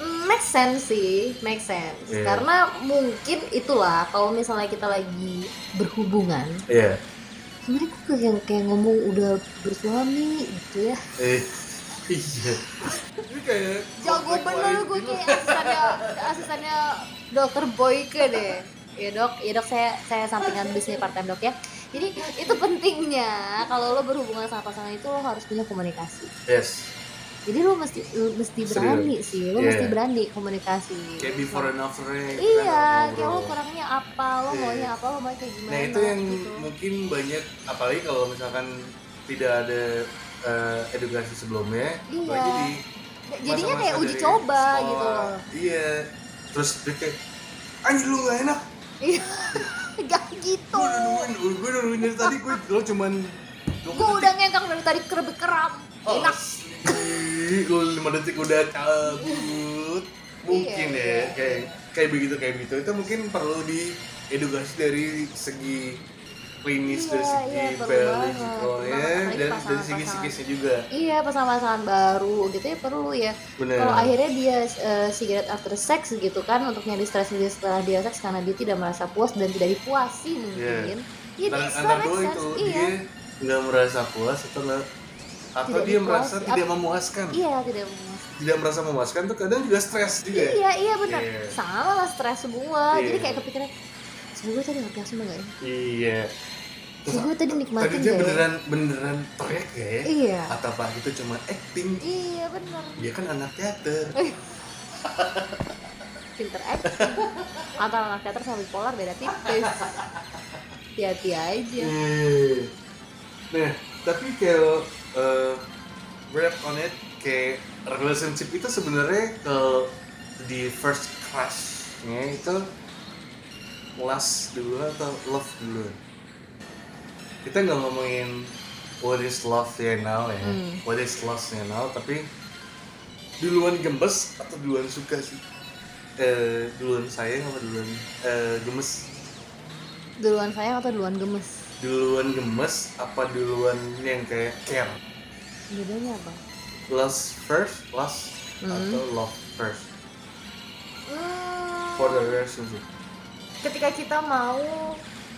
Make sense sih, make sense. Iya. Karena mungkin itulah kalau misalnya kita lagi berhubungan, Iya. sebenarnya gue kayak kayak ngomong udah bersuami gitu ya. Eh, iya. Ini kayak Jago bener gue gitu. kayak asistannya asistannya dokter Boyke deh. Ya dok, ya dok saya saya sampingan bisnis part time dok ya. Jadi itu pentingnya kalau lo berhubungan sama pasangan itu lo harus punya komunikasi. Yes. Jadi lo mesti lo mesti Serius. berani sih, lo Iya. mesti berani komunikasi. Kayak before and after Iya, kayak lo kurangnya apa, lo Iya. maunya apa, lo mau kayak gimana. Nah itu yang gitu. mungkin banyak apalagi kalau misalkan tidak ada eh, edukasi sebelumnya, Iya. apalagi di Jadinya masa-masa kayak uji coba sekolah. gitu loh. Iya. Terus dia kayak anjir lu gak enak. Iya. Gak gitu. Gue udah nungguin, gue udah nungguin dari tadi gue lo cuman Gue udah ngengkang dari tadi kerbe keram. Oh, Enak. Asli. Lu 5 detik udah cabut. Mungkin Iya, ya, iya. kayak kayak begitu kayak begitu. Itu mungkin perlu diedukasi dari segi klinis, Iya, dari segi iya, biologikalnya, banget. Apalagi dan dari segi psikisnya juga. Iya pasangan-pasangan baru gitu ya perlu ya. Kalau akhirnya dia uh, cigarette after sex gitu kan untuk nyari stres dia setelah dia seks karena dia tidak merasa puas dan tidak dipuasi mungkin. Iya, dia antara make dua sense. itu Iya. dia nggak merasa puas atau nggak- atau Tidak dia merasa tidak memuaskan. Iya tidak memuaskan. Tidak merasa memuaskan tuh kadang juga stres juga. Iya iya benar. Iya. Sama lah stres semua. Iya. Jadi kayak kepikiran gue tadi orgasme gak ya? Iya. Terus gue tadi nikmatin Tadi dia ya? beneran beneran teriak ya? Iya. Atau apa itu cuma acting? Iya benar. Dia kan anak teater. Pinter acting. Antara anak teater sama bipolar beda tipis. Hati-hati aja. Iya. Nah, tapi kalau uh, wrap on it kayak relationship itu sebenarnya kalau di first crush-nya itu lust dulu atau love dulu? Kita nggak ngomongin what is love ya now ya, Hmm. what is lust ya now, tapi duluan gembes atau duluan suka sih? Eh, duluan sayang apa duluan eh, gemes? Duluan sayang atau duluan gemes? duluan gemes apa duluan yang kayak care Bedanya apa? lust first lust Hmm. atau love first? Hmm, for the relationship ketika kita mau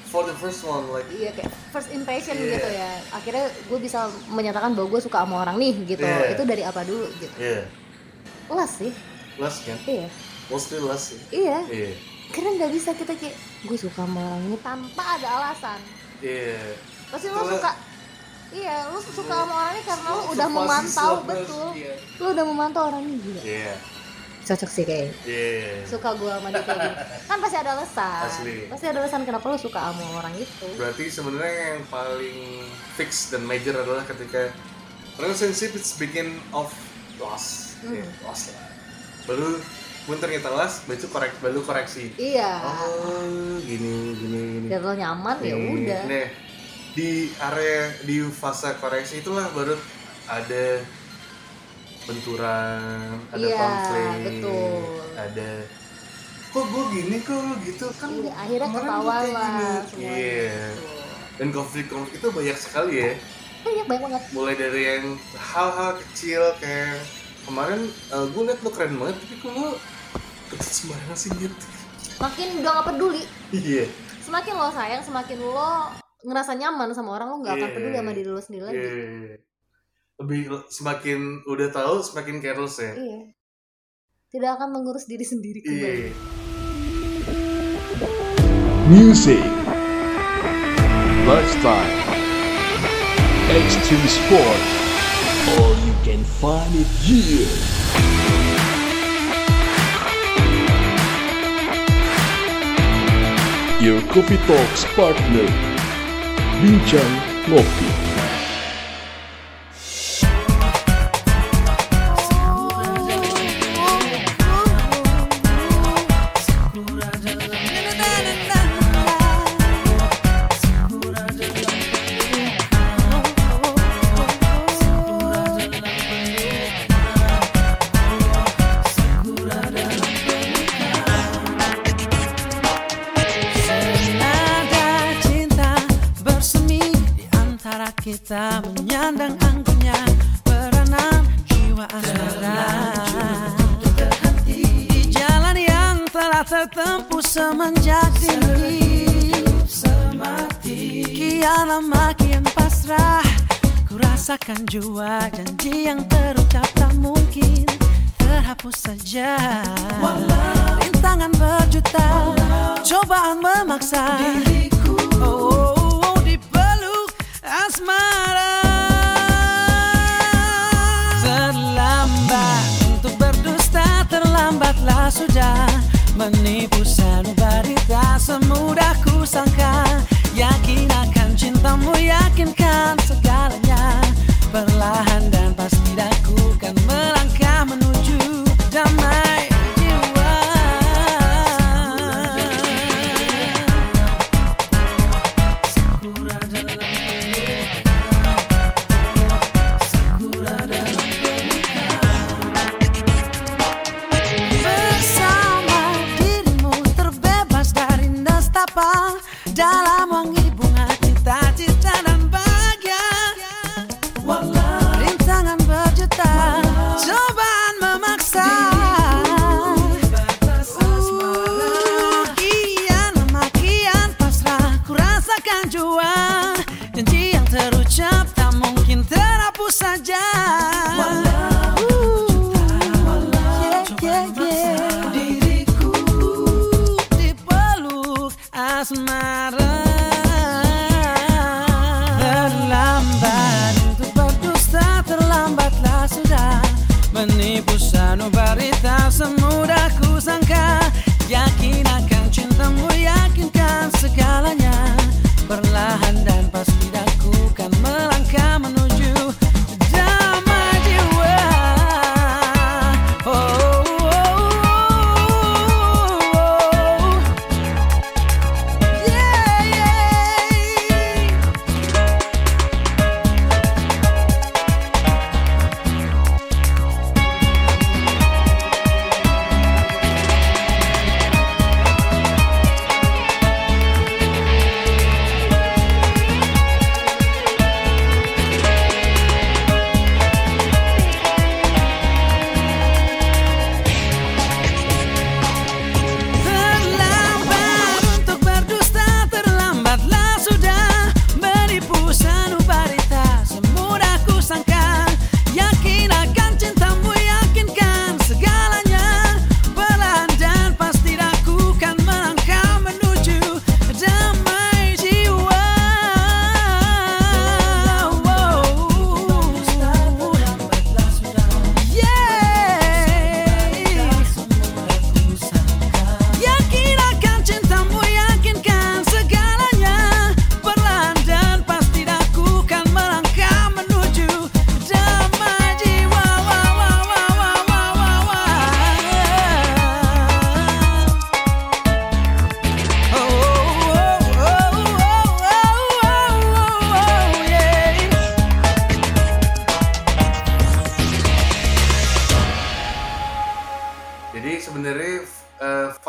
for the first one like iya kayak first impression Iya. gitu ya. Akhirnya gue bisa menyatakan bahwa gue suka sama orang nih gitu. Iya. itu dari apa dulu gitu? Yeah las sih. Lust kan? Iya. Mostly lust sih. Iya. Iya karena nggak bisa kita kayak gue suka sama orang ini tanpa ada alasan. Iya. Pasti lo suka iya lo suka sama orang ini karena lo udah memantau betul. iya. Lo udah memantau orang ini juga iya. Cocok sih kayaknya iya suka gue sama dia kayak gini kan pasti ada alasan. Asli. pasti ada alasan kenapa lo suka sama orang itu. Berarti sebenarnya yang paling fix dan major adalah ketika relationship is begin of loss. Hmm. Iya, loss lah. Baru pun ternyata loss baru korek baru koreksi. Iya. Oh gini gini gini. Dan lo nyaman ya udah. Nih, di area di fase koreksi itulah baru ada benturan, ada Iya, konflik, betul. ada kok gue gini kok? Gitu. Kan Iya, akhirnya kayak lah. Iya. Dan konflik-konflik itu banyak sekali ya. banyak banyak banget. Mulai dari yang hal-hal kecil kayak kemarin gue liat lo keren banget tapi kok lo sembarangan sih gitu. makin udah gak peduli Iya. semakin lo sayang semakin lo ngerasa nyaman sama orang lo nggak akan Iya. peduli sama diri lo sendiri lagi Iya. Lebih semakin udah tahu semakin careless ya. iya tidak akan mengurus diri sendiri kembali Iya. music, lifestyle, extreme sport. All you can find it here. Your Coffee Talks partner, Bincang Ngopi. Rasakan jua janji yang terucap tak mungkin Terhapus saja. Rintangan berjuta Cobaan memaksa. Diriku oh, oh, oh, dipeluk asmara. Terlambat untuk berdusta Terlambatlah sudah. Menipu sanubari tak semudah ku sangka. Yakin akan cintamu yakinkan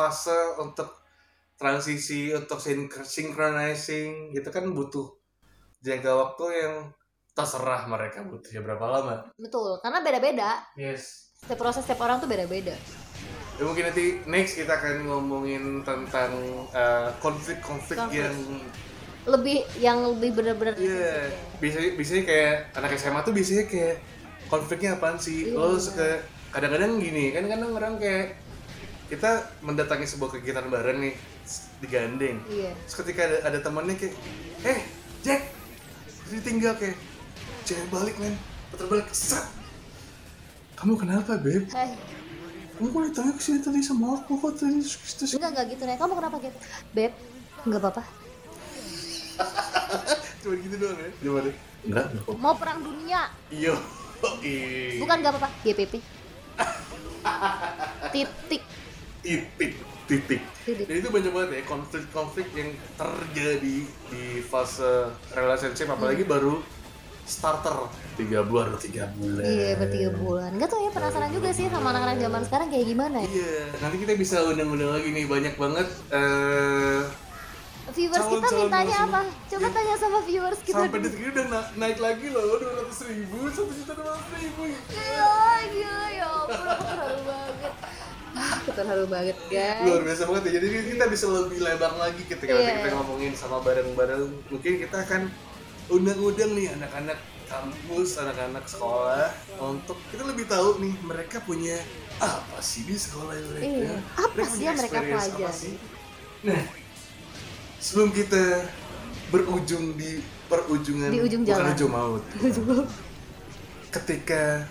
fase untuk transisi untuk syn- synchronizing gitu kan butuh jangka waktu yang terserah mereka butuhnya berapa lama. Betul, karena beda-beda. Yes. Setiap proses setiap orang tuh beda-beda. Ya, mungkin nanti next kita akan ngomongin tentang eh, konflik-konflik Konflik. yang Lebih yang lebih benar-benar Iya, biasanya biasanya kayak anak SMA tuh biasanya kayak konfliknya apaan sih? Iya. Lo suka kadang-kadang gini kan kadang orang kayak kita mendatangi sebuah kegiatan bareng nih digandeng. Iya. Terus ketika ada, ada temannya kayak, eh Jack, ditinggal kayak, cewek balik men, putar balik, set. Kamu kenapa beb? Hai, Kamu kok ditanya ke sini tadi sama aku kok tadi terus terus enggak enggak gitu nih. Kamu kenapa gitu? Beb, enggak apa-apa. cuma gitu doang ya? Gimana? Enggak, enggak kok. Mau perang dunia, Iya. Ih. bukan enggak apa-apa. GPP. Titik. Titik titik Titik. dan itu banyak banget ya konflik-konflik yang terjadi di fase relationship apalagi baru starter tiga bulan atau tiga bulan Iya, bertiga bulan. Enggak tuh ya penasaran juga sih sama anak-anak zaman sekarang kayak gimana ya. iya nanti kita bisa undang-undang lagi nih banyak banget eh Viewers kita Calon-calon mintanya langsung. apa? Coba tanya sama viewers kita. sampai detik ini udah na- naik lagi loh dua ratus ribu satu juta dua ratus ribu Gila, gila ya ampun aku terlalu banget. terharu banget guys luar biasa banget ya jadi kita bisa lebih lebar lagi ketika nanti Iya. kita ngomongin sama bareng-bareng mungkin kita akan undang-undang nih anak-anak kampus anak-anak sekolah untuk kita lebih tahu nih mereka punya apa sih di sekolah mereka Iya. Apa sih yang mereka pelajari? sih? nah sebelum kita berujung di perujungan Di ujung bukan jalan. ujung maut ketika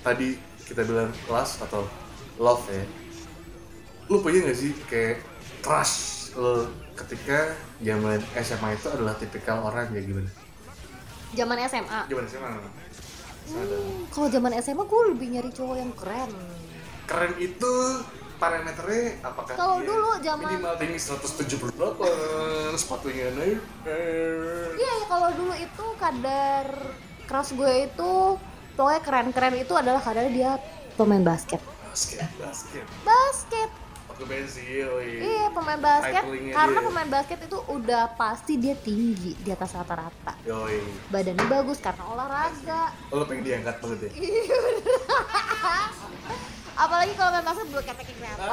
tadi kita bilang kelas atau love ya lu punya gak sih kayak crush lo ketika zaman SMA itu adalah tipikal orang kayak gimana? zaman SMA Zaman SMA Ada. Hmm, kalau zaman SMA gue lebih nyari cowok yang keren Keren itu parameternya apakah Kalau dulu zaman- minimal tinggi 178 sepatunya naik eh, Iya, ya, kalau dulu itu kadar keras gue itu pokoknya keren-keren itu adalah kadar dia pemain basket. Basket basket Basket. pakai pensil Iya, pemain basket. Karena dia. pemain basket itu udah pasti dia tinggi di atas rata-rata. yoi Badannya bagus karena olahraga. Oh, lo pengen diangkat banget ya Apalagi kalau main basket bulu ketek kelihatan.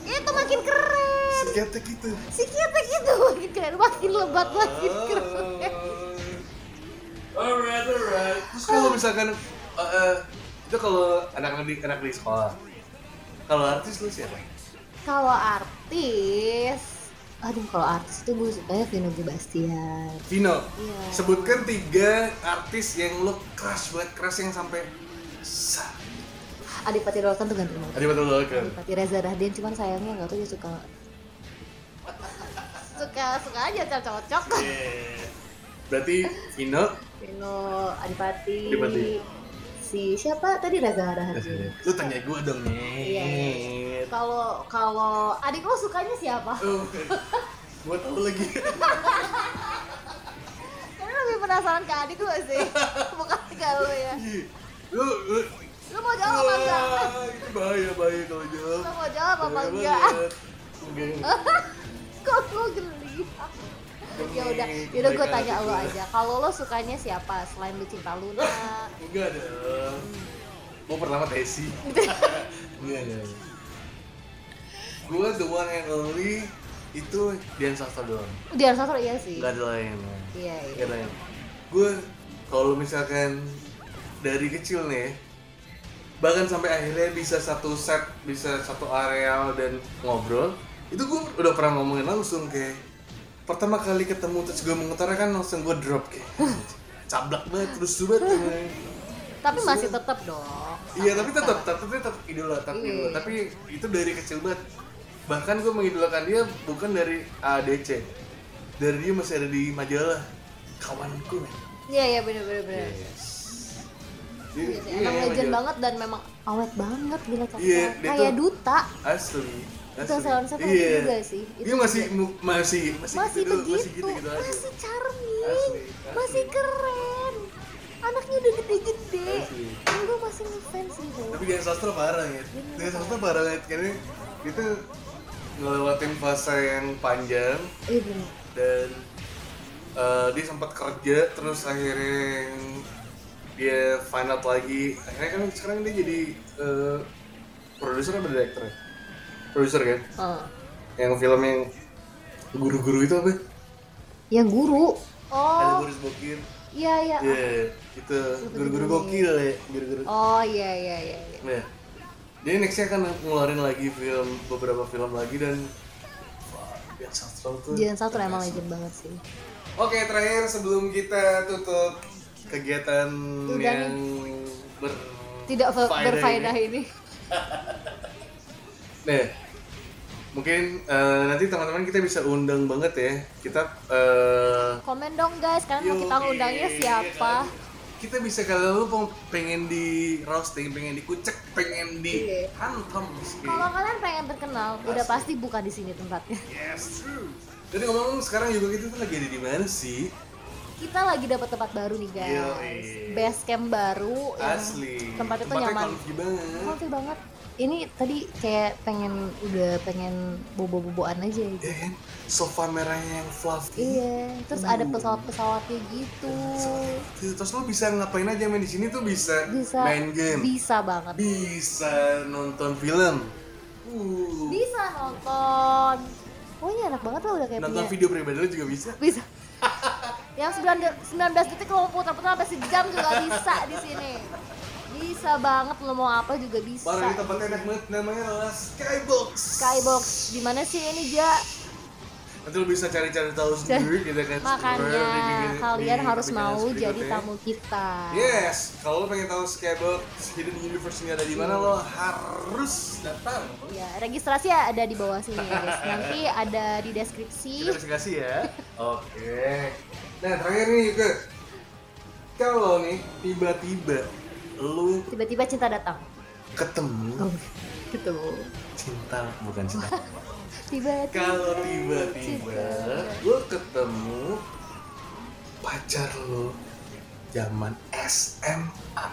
Itu makin keren. Seketek itu Si ketek itu makin keren, makin lebat, makin keren. Oh. Alright, alright. Terus kalau misalkan eh, eh, itu kalau anak-anak di anak di sekolah, kalau artis lu siapa? Kalau artis, aduh kalau artis itu gue sukanya Vino Bastian. Vino. Iya. Sebutkan tiga artis yang lu crush banget, crush yang sampai sa. Adipati Dolken tuh ganteng banget. Adi betul kan? Adipati Reza Rahdian cuman sayangnya nggak tahu dia suka suka suka aja cocok-cocok. Berarti Vino. Vino Adipati. Adipati. Si siapa tadi Reza Rahdian. Lu tanya gue dong nih. Iya. Kalau kalau adik lo sukanya siapa? Oh, gue tahu lagi. Karena lebih penasaran ke adik lo sih, bukan ke lo ya. Lu, lu, Lo mau jawab apa enggak? Bahaya bahaya kalau jawab. Lo mau jawab apa enggak? Kok lo geli? Ya udah, yaudah gue tanya lo aja. Kalau lo sukanya siapa selain lu cinta Luna? Enggak dong. Gue pertama Tesi. Enggak, enggak. Gue the one and only itu Dian Sastro doang. Dian Sastro iya sih. Enggak ada lain. Iya Enggak iya. ada lain. Gue kalau misalkan dari kecil nih bahkan sampai akhirnya bisa satu set bisa satu areal dan ngobrol itu gue udah pernah ngomongin langsung kayak pertama kali ketemu terus gue mengutarakan langsung gue drop kayak cablak banget terus banget emang. Tapi masih tetap dong. Iya tapi tetap tetap tetap idola tapi Iya. idola tapi itu dari kecil banget bahkan gue mengidolakan dia bukan dari ADC dari dia masih ada di majalah kawanku men Iya iya bener bener bener. Dia- Iya iya, emang legend majalah. banget dan memang awet banget gila cakep. Iya, dia Kayak tuh- duta. asli Itu salon satu iya. juga sih. Itu dia masih juga. masih masih, Masih gitu, begitu, masih gitu gitu masih charming, Asli, asli. masih keren. Anaknya udah gede-gede. Dan gue masih ngefans gitu. tapi Dian Sastro parah ya Dian Sastro parah banget karena itu ngelewatin fase yang panjang Iya bener. dan eh, dia sempat kerja terus akhirnya dia find out lagi akhirnya kan sekarang dia jadi eh, produser apa director ya? Produser kan Oh. yang film yang guru-guru itu apa Yang guru. ada Oh, Boris Bokir iya iya. Iya, itu guru-guru gokil ya guru-guru Oh iya iya iya. iya. nah dia nextnya akan ngeluarin lagi film beberapa film lagi dan wah, Dian Sastro tuh Dian Sastro emang legend banget sih. Oke, terakhir sebelum kita tutup kegiatan Udah yang ber Tidak fa- faedah berfaedah ini. ini. Nah, mungkin eh, nanti teman-teman kita bisa undang banget ya. Kita eh Komen dong guys, kalian mau kita yoi, ngundangnya siapa? Kita bisa kalau lu pengen di roasting, pengen dikucek, pengen di Iya. hantam. Kalau kalian pengen terkenal, udah pasti buka di sini tempatnya. Yes, true. Dan ngomong sekarang juga kita tuh lagi ada di mana sih? Kita lagi dapat tempat baru nih guys. Yoi. Base camp baru yang Asli. Tempatnya tuh Tempatnya nyaman. comfy banget. Comfy banget. Ini tadi kayak pengen udah pengen bobo-boboan aja gitu. Ya kan? Sofa merahnya yang fluffy. Iya, terus ada pesawat-pesawatnya gitu. Tuh, Terus lo bisa ngapain aja main di sini tuh bisa, Bisa main game, Bisa banget. bisa nonton film, Uh. Bisa nonton. Oh ini enak banget lah udah kayak Nonton punya. video pribadi lu juga bisa. Bisa. Yang 9, de- 19 detik lo putar-putar sampai sejam juga bisa di sini. Bisa banget lo mau apa juga bisa. Baru di tempatnya enak banget namanya adalah Skybox. Skybox gimana sih ini Ja? Nanti lu bisa cari-cari tahu sendiri gitu kan. Makanya kalian harus mau jadi berikutnya. tamu kita. Yes, kalau lo pengen tahu Skybox Hidden Universe ini ada di mana lo harus datang. Ya, registrasi ya ada di bawah sini ya guys. Nanti ada di deskripsi. Kita kasih ya. Oke. Nah terakhir nih ke kalau nih tiba-tiba lu Tiba-tiba cinta datang. ketemu Gitu. cinta bukan cinta. Tiba-tiba. kalau tiba-tiba lu ketemu pacar lu zaman SMA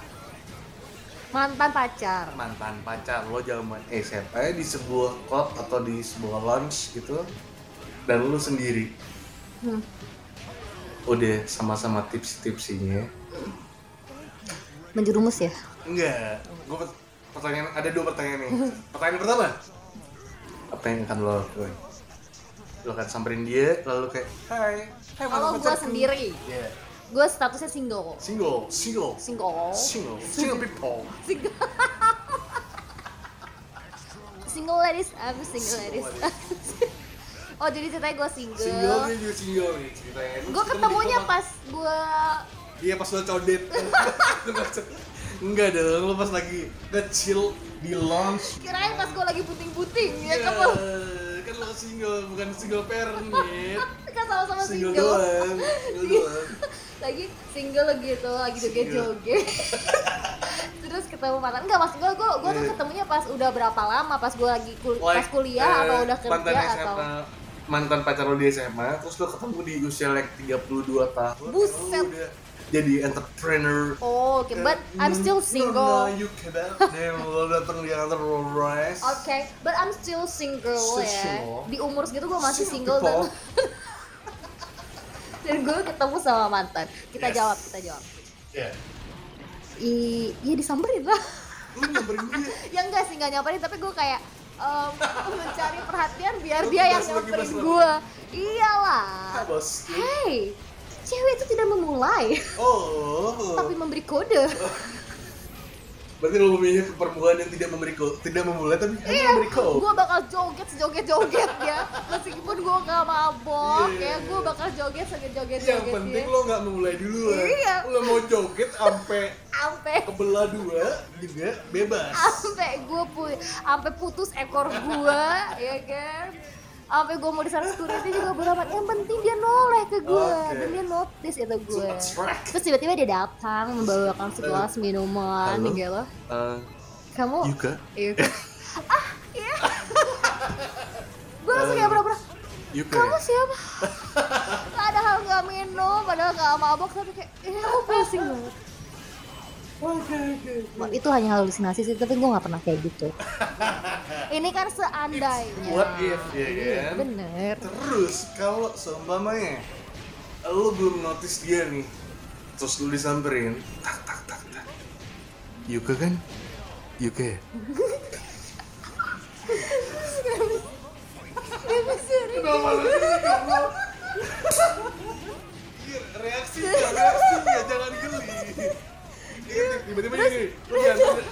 Mantan pacar. mantan pacar lo zaman SMA di sebuah klub atau di sebuah lounge gitu dan lu sendiri Hmm. udah sama-sama tips-tipsinya Menjerumus ya? enggak gue pertanyaan ada dua pertanyaan nih pertanyaan pertama apa yang akan lo lakuin lo akan samperin dia lalu kayak hai hai Kalau gue pacarku." sendiri, Iya. gue statusnya single. single single Single. single single people Single. single ladies, I'm single ladies. oh jadi ceritanya gue single. single dia juga single nih ceritanya Gue ketemunya pas gue Iya pas lo codet Enggak dong, lo pas lagi kecil di lounge kirain pas gue lagi puting-puting ya Ya, kan lo kan lo single, bukan single parent kan sama-sama Single single. doang, single doang. Lagi single gitu, lagi joget-joget. Terus ketemu mantan. Enggak, mas gue gue gue tuh Iya. ketemunya pas udah berapa lama? Pas gue lagi kul- pas Like, kuliah eh, atau udah mantan kerja SMA, atau? Mantan pacar lo di SMA, terus lo ketemu di usia like 32 tahun. Buset. Udah jadi entrepreneur Oh, oke, but I'm still single. Nah, you Dan lo datang di kantor Rolls Royce Oke, but I'm still single ya. single. Di umur segitu gue masih Single dan dan gue ketemu sama mantan. Kita Yes. jawab, kita jawab. Ya, I, iya disamperin lah. nyamperin dia ya enggak sih, enggak nyamperin, tapi gue kayak em, mencari perhatian biar dia yang nyamperin gue. Iyalah. Hey, cewek itu tidak memulai, Oh, tapi memberi kode. berarti lo memilih perempuan yang tidak memberi ko, tidak memulai tapi hanya Iya, memberi ko. gue bakal joget sejoget-joget ya. Meskipun gue gak mabok, Iya. ya gue bakal joget sejoget-joget Yang penting lo nggak memulai duluan. Iya. Lo mau joget sampai Sampai kebelah dua juga bebas. sampai gue pu sampai putus ekor gue, ya kan? Sampai gue mau di sana security juga bodo amat. Yang penting dia noleh ke gue Oke. dan dia notice itu gue. Terus tiba-tiba dia datang membawakan segelas minuman, Halo? gitu. Eh, Kamu Yuka, Iya. ah, iya. gue langsung kayak pura-pura. Yuka. Kamu siapa? padahal gak minum, padahal gak mabok tapi kayak, eh aku pusing banget. Oke oke. Wah, itu hanya halusinasi sih, tapi gue gak pernah kayak gitu. Ini kan seandainya. What if, ya Iya, kan? Bener. Terus kalau seumpamanya lo belum notice dia nih, terus lu disamperin, tak tak tak tak. Yuka kan? Yuka ya? Kenapa lu goblok? Iya, Reaksinya, reaksinya, jangan geli. Iya, Tiba-tiba gini, lu jangan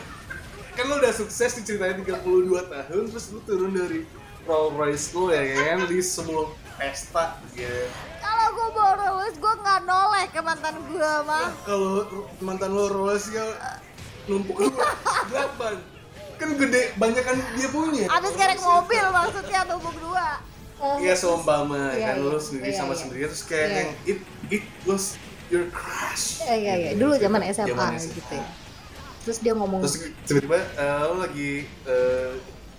kan lu udah sukses diceritain 32 tahun terus lu turun dari Rolls Royce lu ya kan di sebuah pesta gitu. Kalau gue bawa lulus, gue gak noleh ke mantan gue, mah. Kalau mantan lu Rolls ya numpuk lu berapa? Kan gede, banyak kan dia punya. Abis kerek mobil maksudnya tumpuk dua. Iya seumpama Iya, kan lu iya. sendiri Iya, sama iya. sendiri terus kayak Iya. yang it it was your crush. Iya iya iya, dulu zaman SMA Zaman gitu ya. Terus dia ngomong, Terus tiba-tiba eh, lu lagi eh,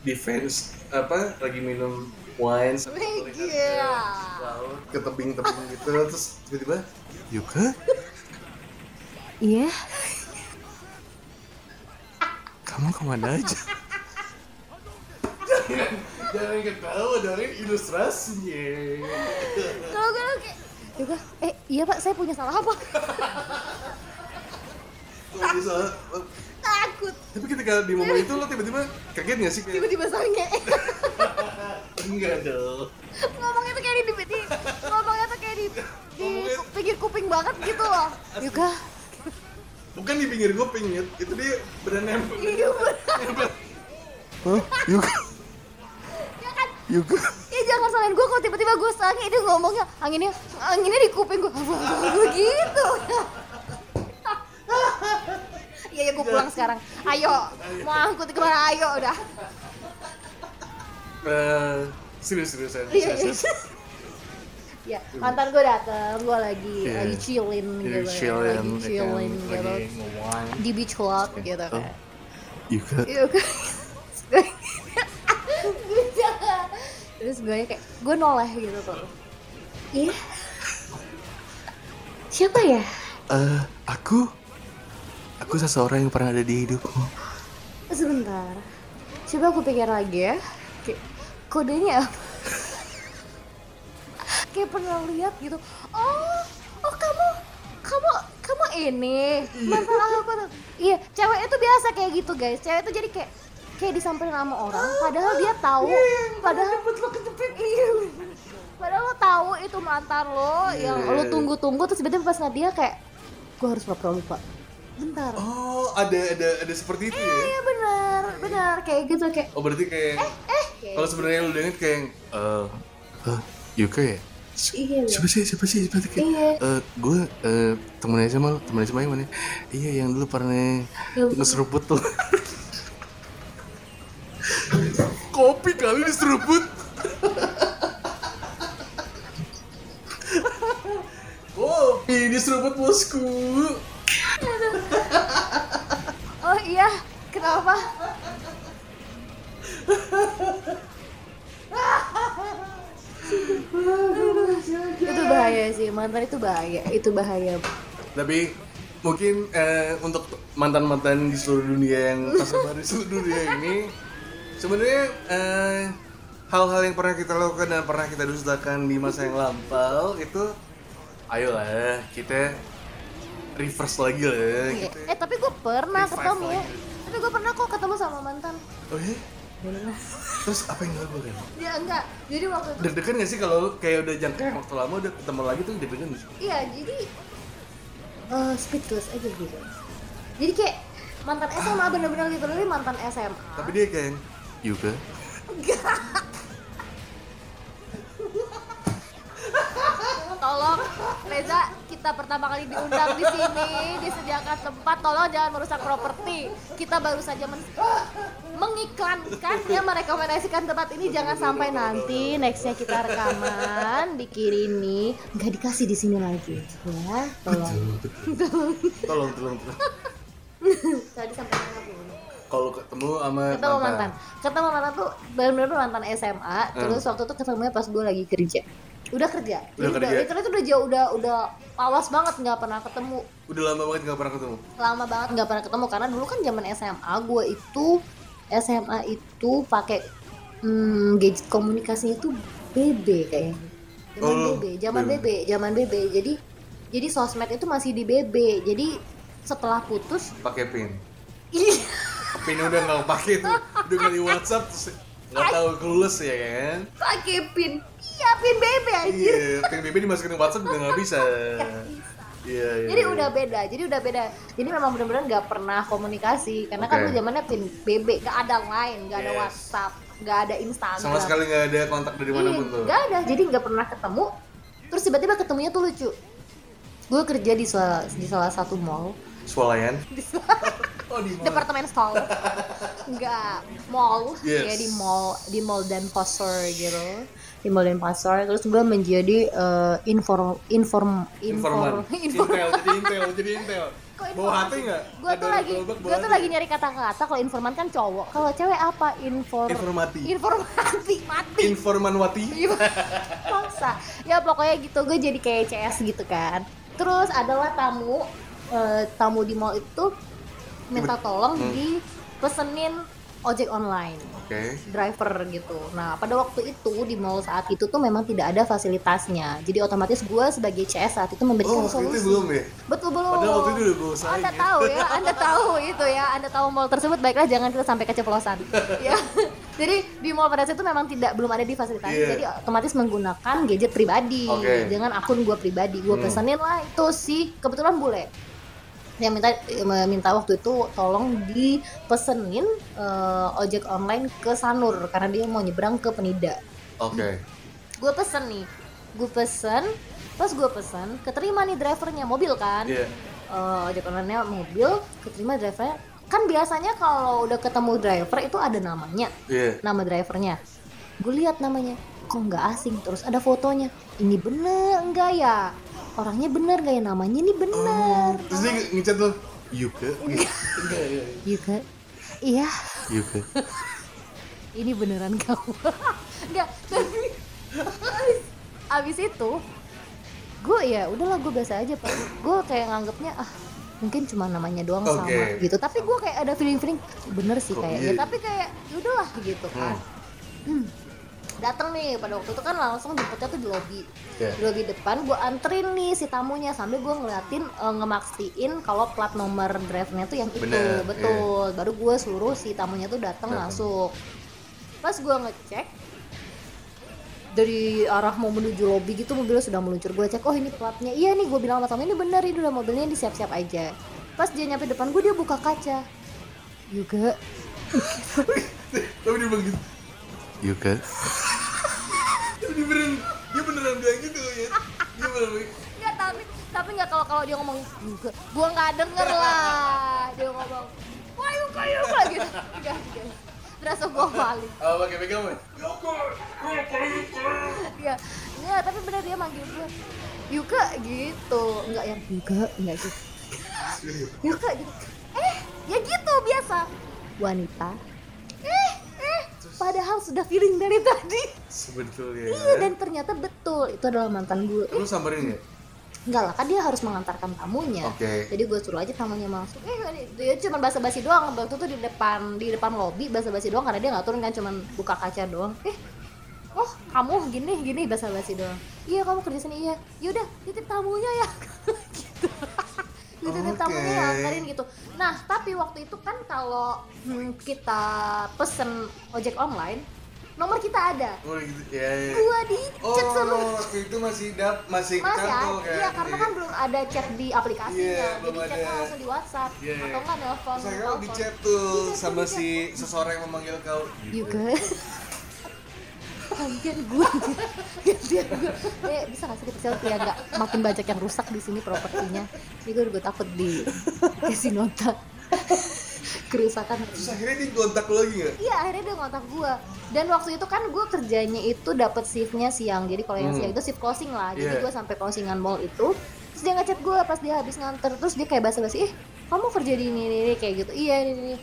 defense apa lagi minum wine gila. ke laut ke tebing-tebing gitu. Terus tiba-tiba Yuka iya, kamu ke mana aja? Jangan jangan ketawa dari ilustrasinya. Kalau gue kayak, juga, eh iya pak, saya punya salah apa? Bisa Takut Tapi ketika di momen itu lo tiba-tiba kaget gak sih? Tiba-tiba sange enggak dong. ngomongnya tuh kayak di, di, ngomongnya tuh kayak di di pinggir kuping banget gitu loh Yuka Bukan di pinggir kuping, itu dia nempel. iya bener Hah? Yuka? ya jangan salahin gue kalau tiba-tiba gue sange dia ngomongnya anginnya anginnya di kuping gue begitu Iya ya gue pulang sekarang. Ayo, mau angkut ke mana? Ayo udah. Eh, serius serius serius. Iya, iya. Ya, mantan gue dateng, gue lagi Iya. lagi chillin gitu, chillin, lagi chillin gitu di beach club gitu kan. Yuka? Iya kan. Gue jangan. Terus gue kayak gue noleh gitu tuh. Iya. Siapa ya? Eh, aku aku seseorang yang pernah ada di hidupmu. Sebentar. Coba aku pikir lagi ya. Kayak kodenya apa? Kayak pernah lihat gitu. Oh, oh kamu kamu kamu ini mantan aku tuh. Iya, cewek itu biasa kayak gitu guys. Cewek itu jadi kayak kayak disamperin sama orang, padahal dia tahu, padahal iya. Padahal lo tahu itu mantan lo yang lo tunggu-tunggu terus tiba-tiba pas ngeliat dia kayak gue harus pura-pura lupa. Bentar. Oh, ada ada ada seperti itu ya? Iya benar, benar kayak gitu kayak Oh, berarti kayak kayak kalau sebenarnya lu denger kayak eh eh, Yuka ya? Iya, Siapa sih? Siapa sih? Siapa sih? Kayak, Iya. eh, gue eh, temennya sama lo, temennya sama yang mana? Iya, yang dulu pernah ngeseruput tuh. Kopi kali diseruput. Kopi diseruput bosku. Oh iya, kenapa? itu bahaya sih, mantan itu bahaya, itu bahaya. Tapi mungkin eh, untuk mantan-mantan di seluruh dunia yang tersebar di seluruh dunia ini sebenarnya eh, hal-hal yang pernah kita lakukan dan pernah kita dustakan di masa yang lampau itu ayolah kita reverse lagi lah Iya. kita. Eh tapi gue pernah Revive ketemu, lagi. tapi gue pernah kok ketemu sama mantan. Oh iya? Terus apa yang lo lakukan? Ya enggak, jadi waktu itu, Deg-degan gak sih kalau kayak udah jangka yang waktu lama udah ketemu lagi tuh deg-degan gak sih? iya jadi eh, speechless aja gitu. Jadi kayak mantan SMA bener-bener literally mantan SMA. Tapi dia kayak Yuka Tolong Reza, kita pertama kali diundang di sini, disediakan tempat, tolong jangan merusak properti. Kita baru saja men- mengiklankan ya merekomendasikan tempat ini. Jangan sampai nanti nextnya kita rekaman di kiri ini nggak dikasih di sini lagi. Ya tolong. Tolong, tolong, tolong. Tadi sampai mana? Kalau ketemu sama ketemu mantan. ketemu mantan tuh benar-benar mantan SMA terus waktu itu ketemunya pas gue lagi kerja. Udah kerja? Hmm. Udah Jadi kerja. literally itu udah jauh udah udah awas banget nggak pernah ketemu. Udah lama banget gak pernah ketemu? Lama banget nggak pernah ketemu karena dulu kan zaman SMA gue itu SMA itu pakai hmm, gadget komunikasinya itu BB kayaknya. Zaman Oh, BB zaman BB. BB zaman BB jadi jadi sosmed itu masih di BB jadi setelah putus pakai pin? Iya pin udah nggak pakai tuh. Udah di WhatsApp terus nggak tahu kelulus ya kan? Pakai pin iya pin BB anjir. Iya pin BB dimasukin ke WhatsApp juga nggak bisa. Iya iya jadi iya. udah beda jadi udah beda. Jadi memang benar-benar nggak pernah komunikasi karena kan dulu zamannya pin BB nggak ada line nggak ada. WhatsApp nggak ada Instagram. Sama sekali nggak ada kontak dari mana pun Iya, tuh. nggak ada jadi nggak pernah ketemu. Terus tiba-tiba ketemunya tuh lucu. Gue kerja di salah di salah satu mall swalayan. Oh di mana departemen store nggak mall. Yes. ya di mall di mall dan pasar gitu. Di mall dan pasar terus gue menjadi eh, inform inform informan. inform. Intel jadi intel jadi intel. Bawa hati nggak? Gue tuh lagi gue tuh hati lagi nyari kata-kata. Kalau informan kan cowok. Kalau cewek apa? Infor Informati. informasi mati. Informan wati Iya, Masa? Ya pokoknya gitu, gue jadi kayak CS gitu kan. Terus adalah tamu eh, Tamu di mall itu Minta tolong Hmm. dipesenin ojek online Oke. driver gitu. Nah, pada waktu itu di mall saat itu tuh memang tidak ada fasilitasnya. Jadi otomatis gue sebagai CS saat itu memberikan Oh, solusi. itu belum ya? Betul belum. Padahal waktu itu udah gue usahain Anda ya. tahu ya, Anda tahu itu ya, Anda tahu mall tersebut baiklah jangan kita sampai keceplosan. ya. Jadi di mall pada saat itu memang tidak belum ada difasilitasi. Iya. Jadi otomatis menggunakan gadget pribadi Oke. dengan akun gue pribadi. Gue Hmm. pesenin lah itu sih kebetulan bule yang minta minta waktu itu tolong dipesenin eh, ojek online ke Sanur karena dia mau nyebrang ke Penida. Oke. gue pesen nih. Gue pesen pas gue pesen keterima nih drivernya mobil kan? Iya. Eh, ojek online mobil keterima drivernya. Kan biasanya kalau udah ketemu driver itu ada namanya. Iya. nama drivernya. Gue lihat namanya kok nggak asing? Terus ada fotonya. Ini bener enggak ya orangnya bener gak ya namanya ini bener Terus dia nge- ngechat tuh Yuka. Iya. Yuka iya Yuka. ini beneran kamu enggak tapi abis, itu gue ya udahlah gue biasa aja pak gue kayak nganggapnya ah mungkin cuma namanya doang sama gitu tapi gue kayak ada feeling feeling bener sih kayaknya iya? tapi kayak ya udahlah gitu kan Hmm. Datang nih pada waktu itu kan langsung jemputnya tuh di lobi. Iya. di lobi depan gue anterin nih si tamunya sambil gue ngeliatin eh, ngemakstiin kalau plat nomor drivernya tuh yang itu. Bener, betul. Baru gue suruh si tamunya tuh datang masuk. Pas gue ngecek dari arah mau menuju lobi gitu mobilnya sudah meluncur. Gue cek oh ini platnya. Iya nih gue bilang sama tamu ini bener ini udah mobilnya disiap-siap aja. Pas dia nyampe depan gue dia buka kaca. Juga Tapi dia bilang gitu. Yuka. Dia beneran, dia beneran bilang gitu ya. Dia beneran bilang, Enggak tapi tapi nggak kalau kalau dia ngomong juga gua nggak denger lah. Dia ngomong wah yuka yuka gitu. Nggak, nggak. berasa gua maling Oh, pakai pegang apa? dia nggak tapi bener dia manggil gua yuka gitu. Nggak yang yuka nggak gitu. Yuka gitu. Eh ya gitu biasa. Wanita. Eh padahal sudah feeling dari tadi Sebetulnya. iya dan ternyata betul itu adalah mantan gue Lu samperin ya? Enggak lah, kan dia harus mengantarkan tamunya. Oke. Jadi gue suruh aja tamunya masuk. Eh, dia cuma basa-basi doang. Waktu itu di depan di depan lobi basa-basi doang karena dia nggak turun kan cuma buka kaca doang. Eh, oh kamu gini gini basa-basi doang. Iya kamu kerja sini iya. Yaudah titip tamunya ya. gitu. Dititip tamunya ya, Oke. antarin gitu. Nah tapi waktu itu kan kalau hmm, kita pesen ojek online, nomor kita ada. Oh, gitu. Ya, ya. Gua sama Oh, waktu itu masih dap, masih Mas ya, kan? iya karena kan belum ada chat di aplikasinya, Iya, jadi chatnya langsung di WhatsApp Iya, iya. atau nggak nelfon. Saya telepon. di chat tuh sama si seseorang yang memanggil kau. Juga. Gantian gue, gantian gue. Eh bisa nggak sih kita selfie ya nggak makin banyak yang rusak di sini propertinya. Ini gue gue takut di kasih nota kerusakan. Terus akhirnya dia kontak lo lagi nggak? Iya akhirnya dia ngontak gue Dan waktu itu kan gue kerjanya itu dapat shiftnya siang Jadi kalau yang Hmm. siang itu shift closing lah Jadi Iya. gue sampai closingan mall itu Terus dia ngechat gue pas dia habis nganter Terus dia kayak basa-basi Eh kamu kerja di ini, ini, ini kayak gitu Iya ini, ini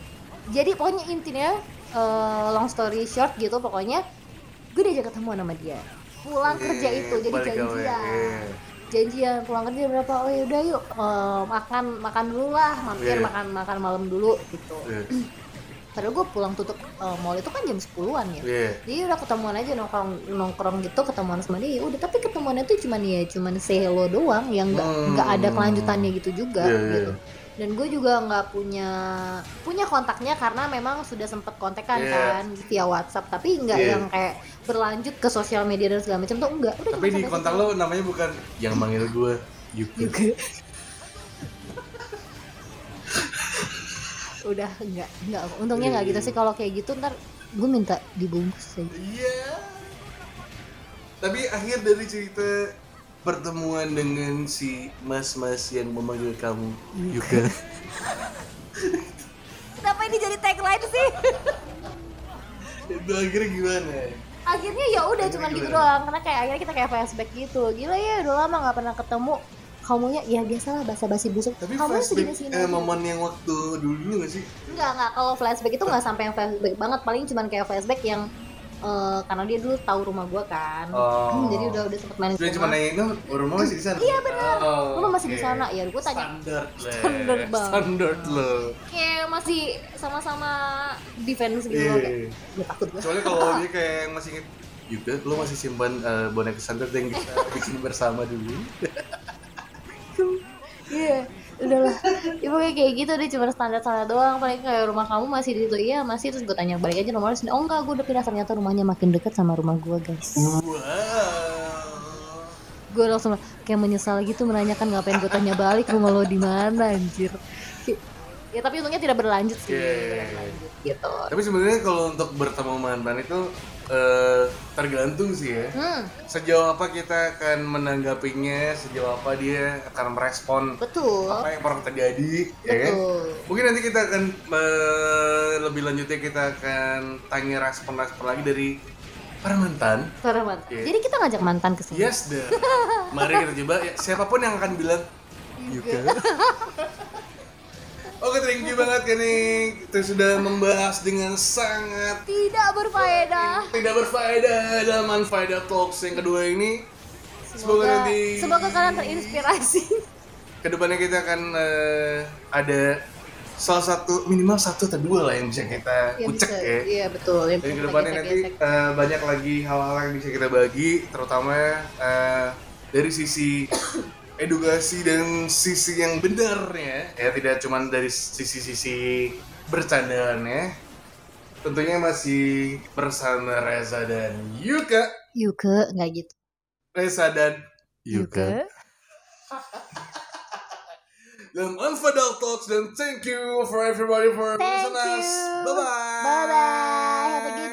Jadi pokoknya intinya eh, Long story short gitu pokoknya Gue diajak ketemu sama dia Pulang kerja Iya, itu jadi janjian iya. janjian pulang kerja berapa oh ya udah yuk eh, makan makan dulu lah mampir Iya. makan makan malam dulu gitu Iya. Padahal gue pulang tutup eh, mall itu kan jam 10-an ya. Iya. Jadi udah ketemuan aja nongkrong nongkrong gitu ketemuan sama dia. Udah tapi ketemuannya tuh cuman ya cuman say hello doang yang nggak Hmm. nggak ada kelanjutannya gitu juga Iya, iya. gitu. Dan gue juga nggak punya punya kontaknya karena memang sudah sempet kontekan Iya. kan via WhatsApp tapi nggak Iya. yang kayak berlanjut ke sosial media dan segala macam tuh enggak. Udah Tapi di kontak lo namanya bukan yang manggil gue juga. udah enggak enggak untungnya nggak gitu sih kalau kayak gitu ntar gue minta dibungkus aja. Iya. Tapi akhir dari cerita pertemuan dengan si mas-mas yang memanggil kamu Yuka. Kenapa ini jadi tagline sih? Itu akhirnya gimana? akhirnya ya udah cuman gitu doang karena kayak akhirnya kita kayak flashback gitu gila ya udah lama nggak pernah ketemu kamunya ya biasalah basa-basi busuk Tapi kamu flashback segini segini eh, aja." momen yang waktu dulu dulu gak sih? enggak enggak kalau flashback itu nggak sampai yang flashback banget paling cuman kayak flashback yang eh, karena dia dulu tahu rumah gua kan Oh. Hmm, jadi udah udah sempet main Dia cuma nanya itu rumah masih di sana. Iya benar. Rumah masih di sana. Ya, gua tanya. Standar lah. Standar banget. Standar lo. kayak masih sama-sama defense gitu loh kayak gue takut gue Soalnya kalau dia kayak masih inget juga lo masih simpan eh, boneka standar yang kita bikin bersama dulu. iya udahlah. Ya pokoknya kayak gitu deh cuma standar standar doang. Paling kayak rumah kamu masih di situ iya masih. Terus gue tanya balik aja nomornya sini oh enggak gue udah pindah. Ternyata rumahnya makin deket sama rumah gue guys. Wow. gue langsung kayak menyesal gitu menanyakan ngapain gue tanya balik rumah lo di mana anjir. Ya tapi untungnya tidak berlanjut sih. Tidak berlanjut gitu. Tapi sebenarnya kalau untuk bertemu mantan itu eh, tergantung sih ya. hmm Sejauh apa kita akan menanggapinya, sejauh apa dia akan merespon betul apa yang pernah terjadi, ya kan? betul Mungkin nanti kita akan eh, lebih lanjutnya kita akan tanya respon-respon lagi dari para mantan. Parah banget. Iya. Jadi kita ngajak mantan ke sini. Yes, deh. Mari kita coba. Ya, siapa pun yang akan bilang Yuka. Oke, thank you banget ya nih. Kita sudah membahas dengan sangat Tidak berfaedah. tidak berfaedah dalam Unfaedah Talks yang kedua ini. Semoga, Semoga, nanti semoga kalian terinspirasi. ke depannya kita akan eh, ada salah satu minimal satu atau dua lah yang bisa kita Yang kucek bisa- ya. Iya betul. Yang Dan ke depannya nanti eh, banyak lagi hal-hal yang bisa kita bagi, terutama eh, dari sisi edukasi dan sisi yang benarnya, ya tidak cuma dari sisi-sisi bercandaan ya. Tentunya masih bersama Reza dan Yuka. Yuke nggak gitu. Reza dan Yuka. Dan Unfadal Talks dan thank you for everybody for Thank listening us. Bye bye. Bye bye. Have a good.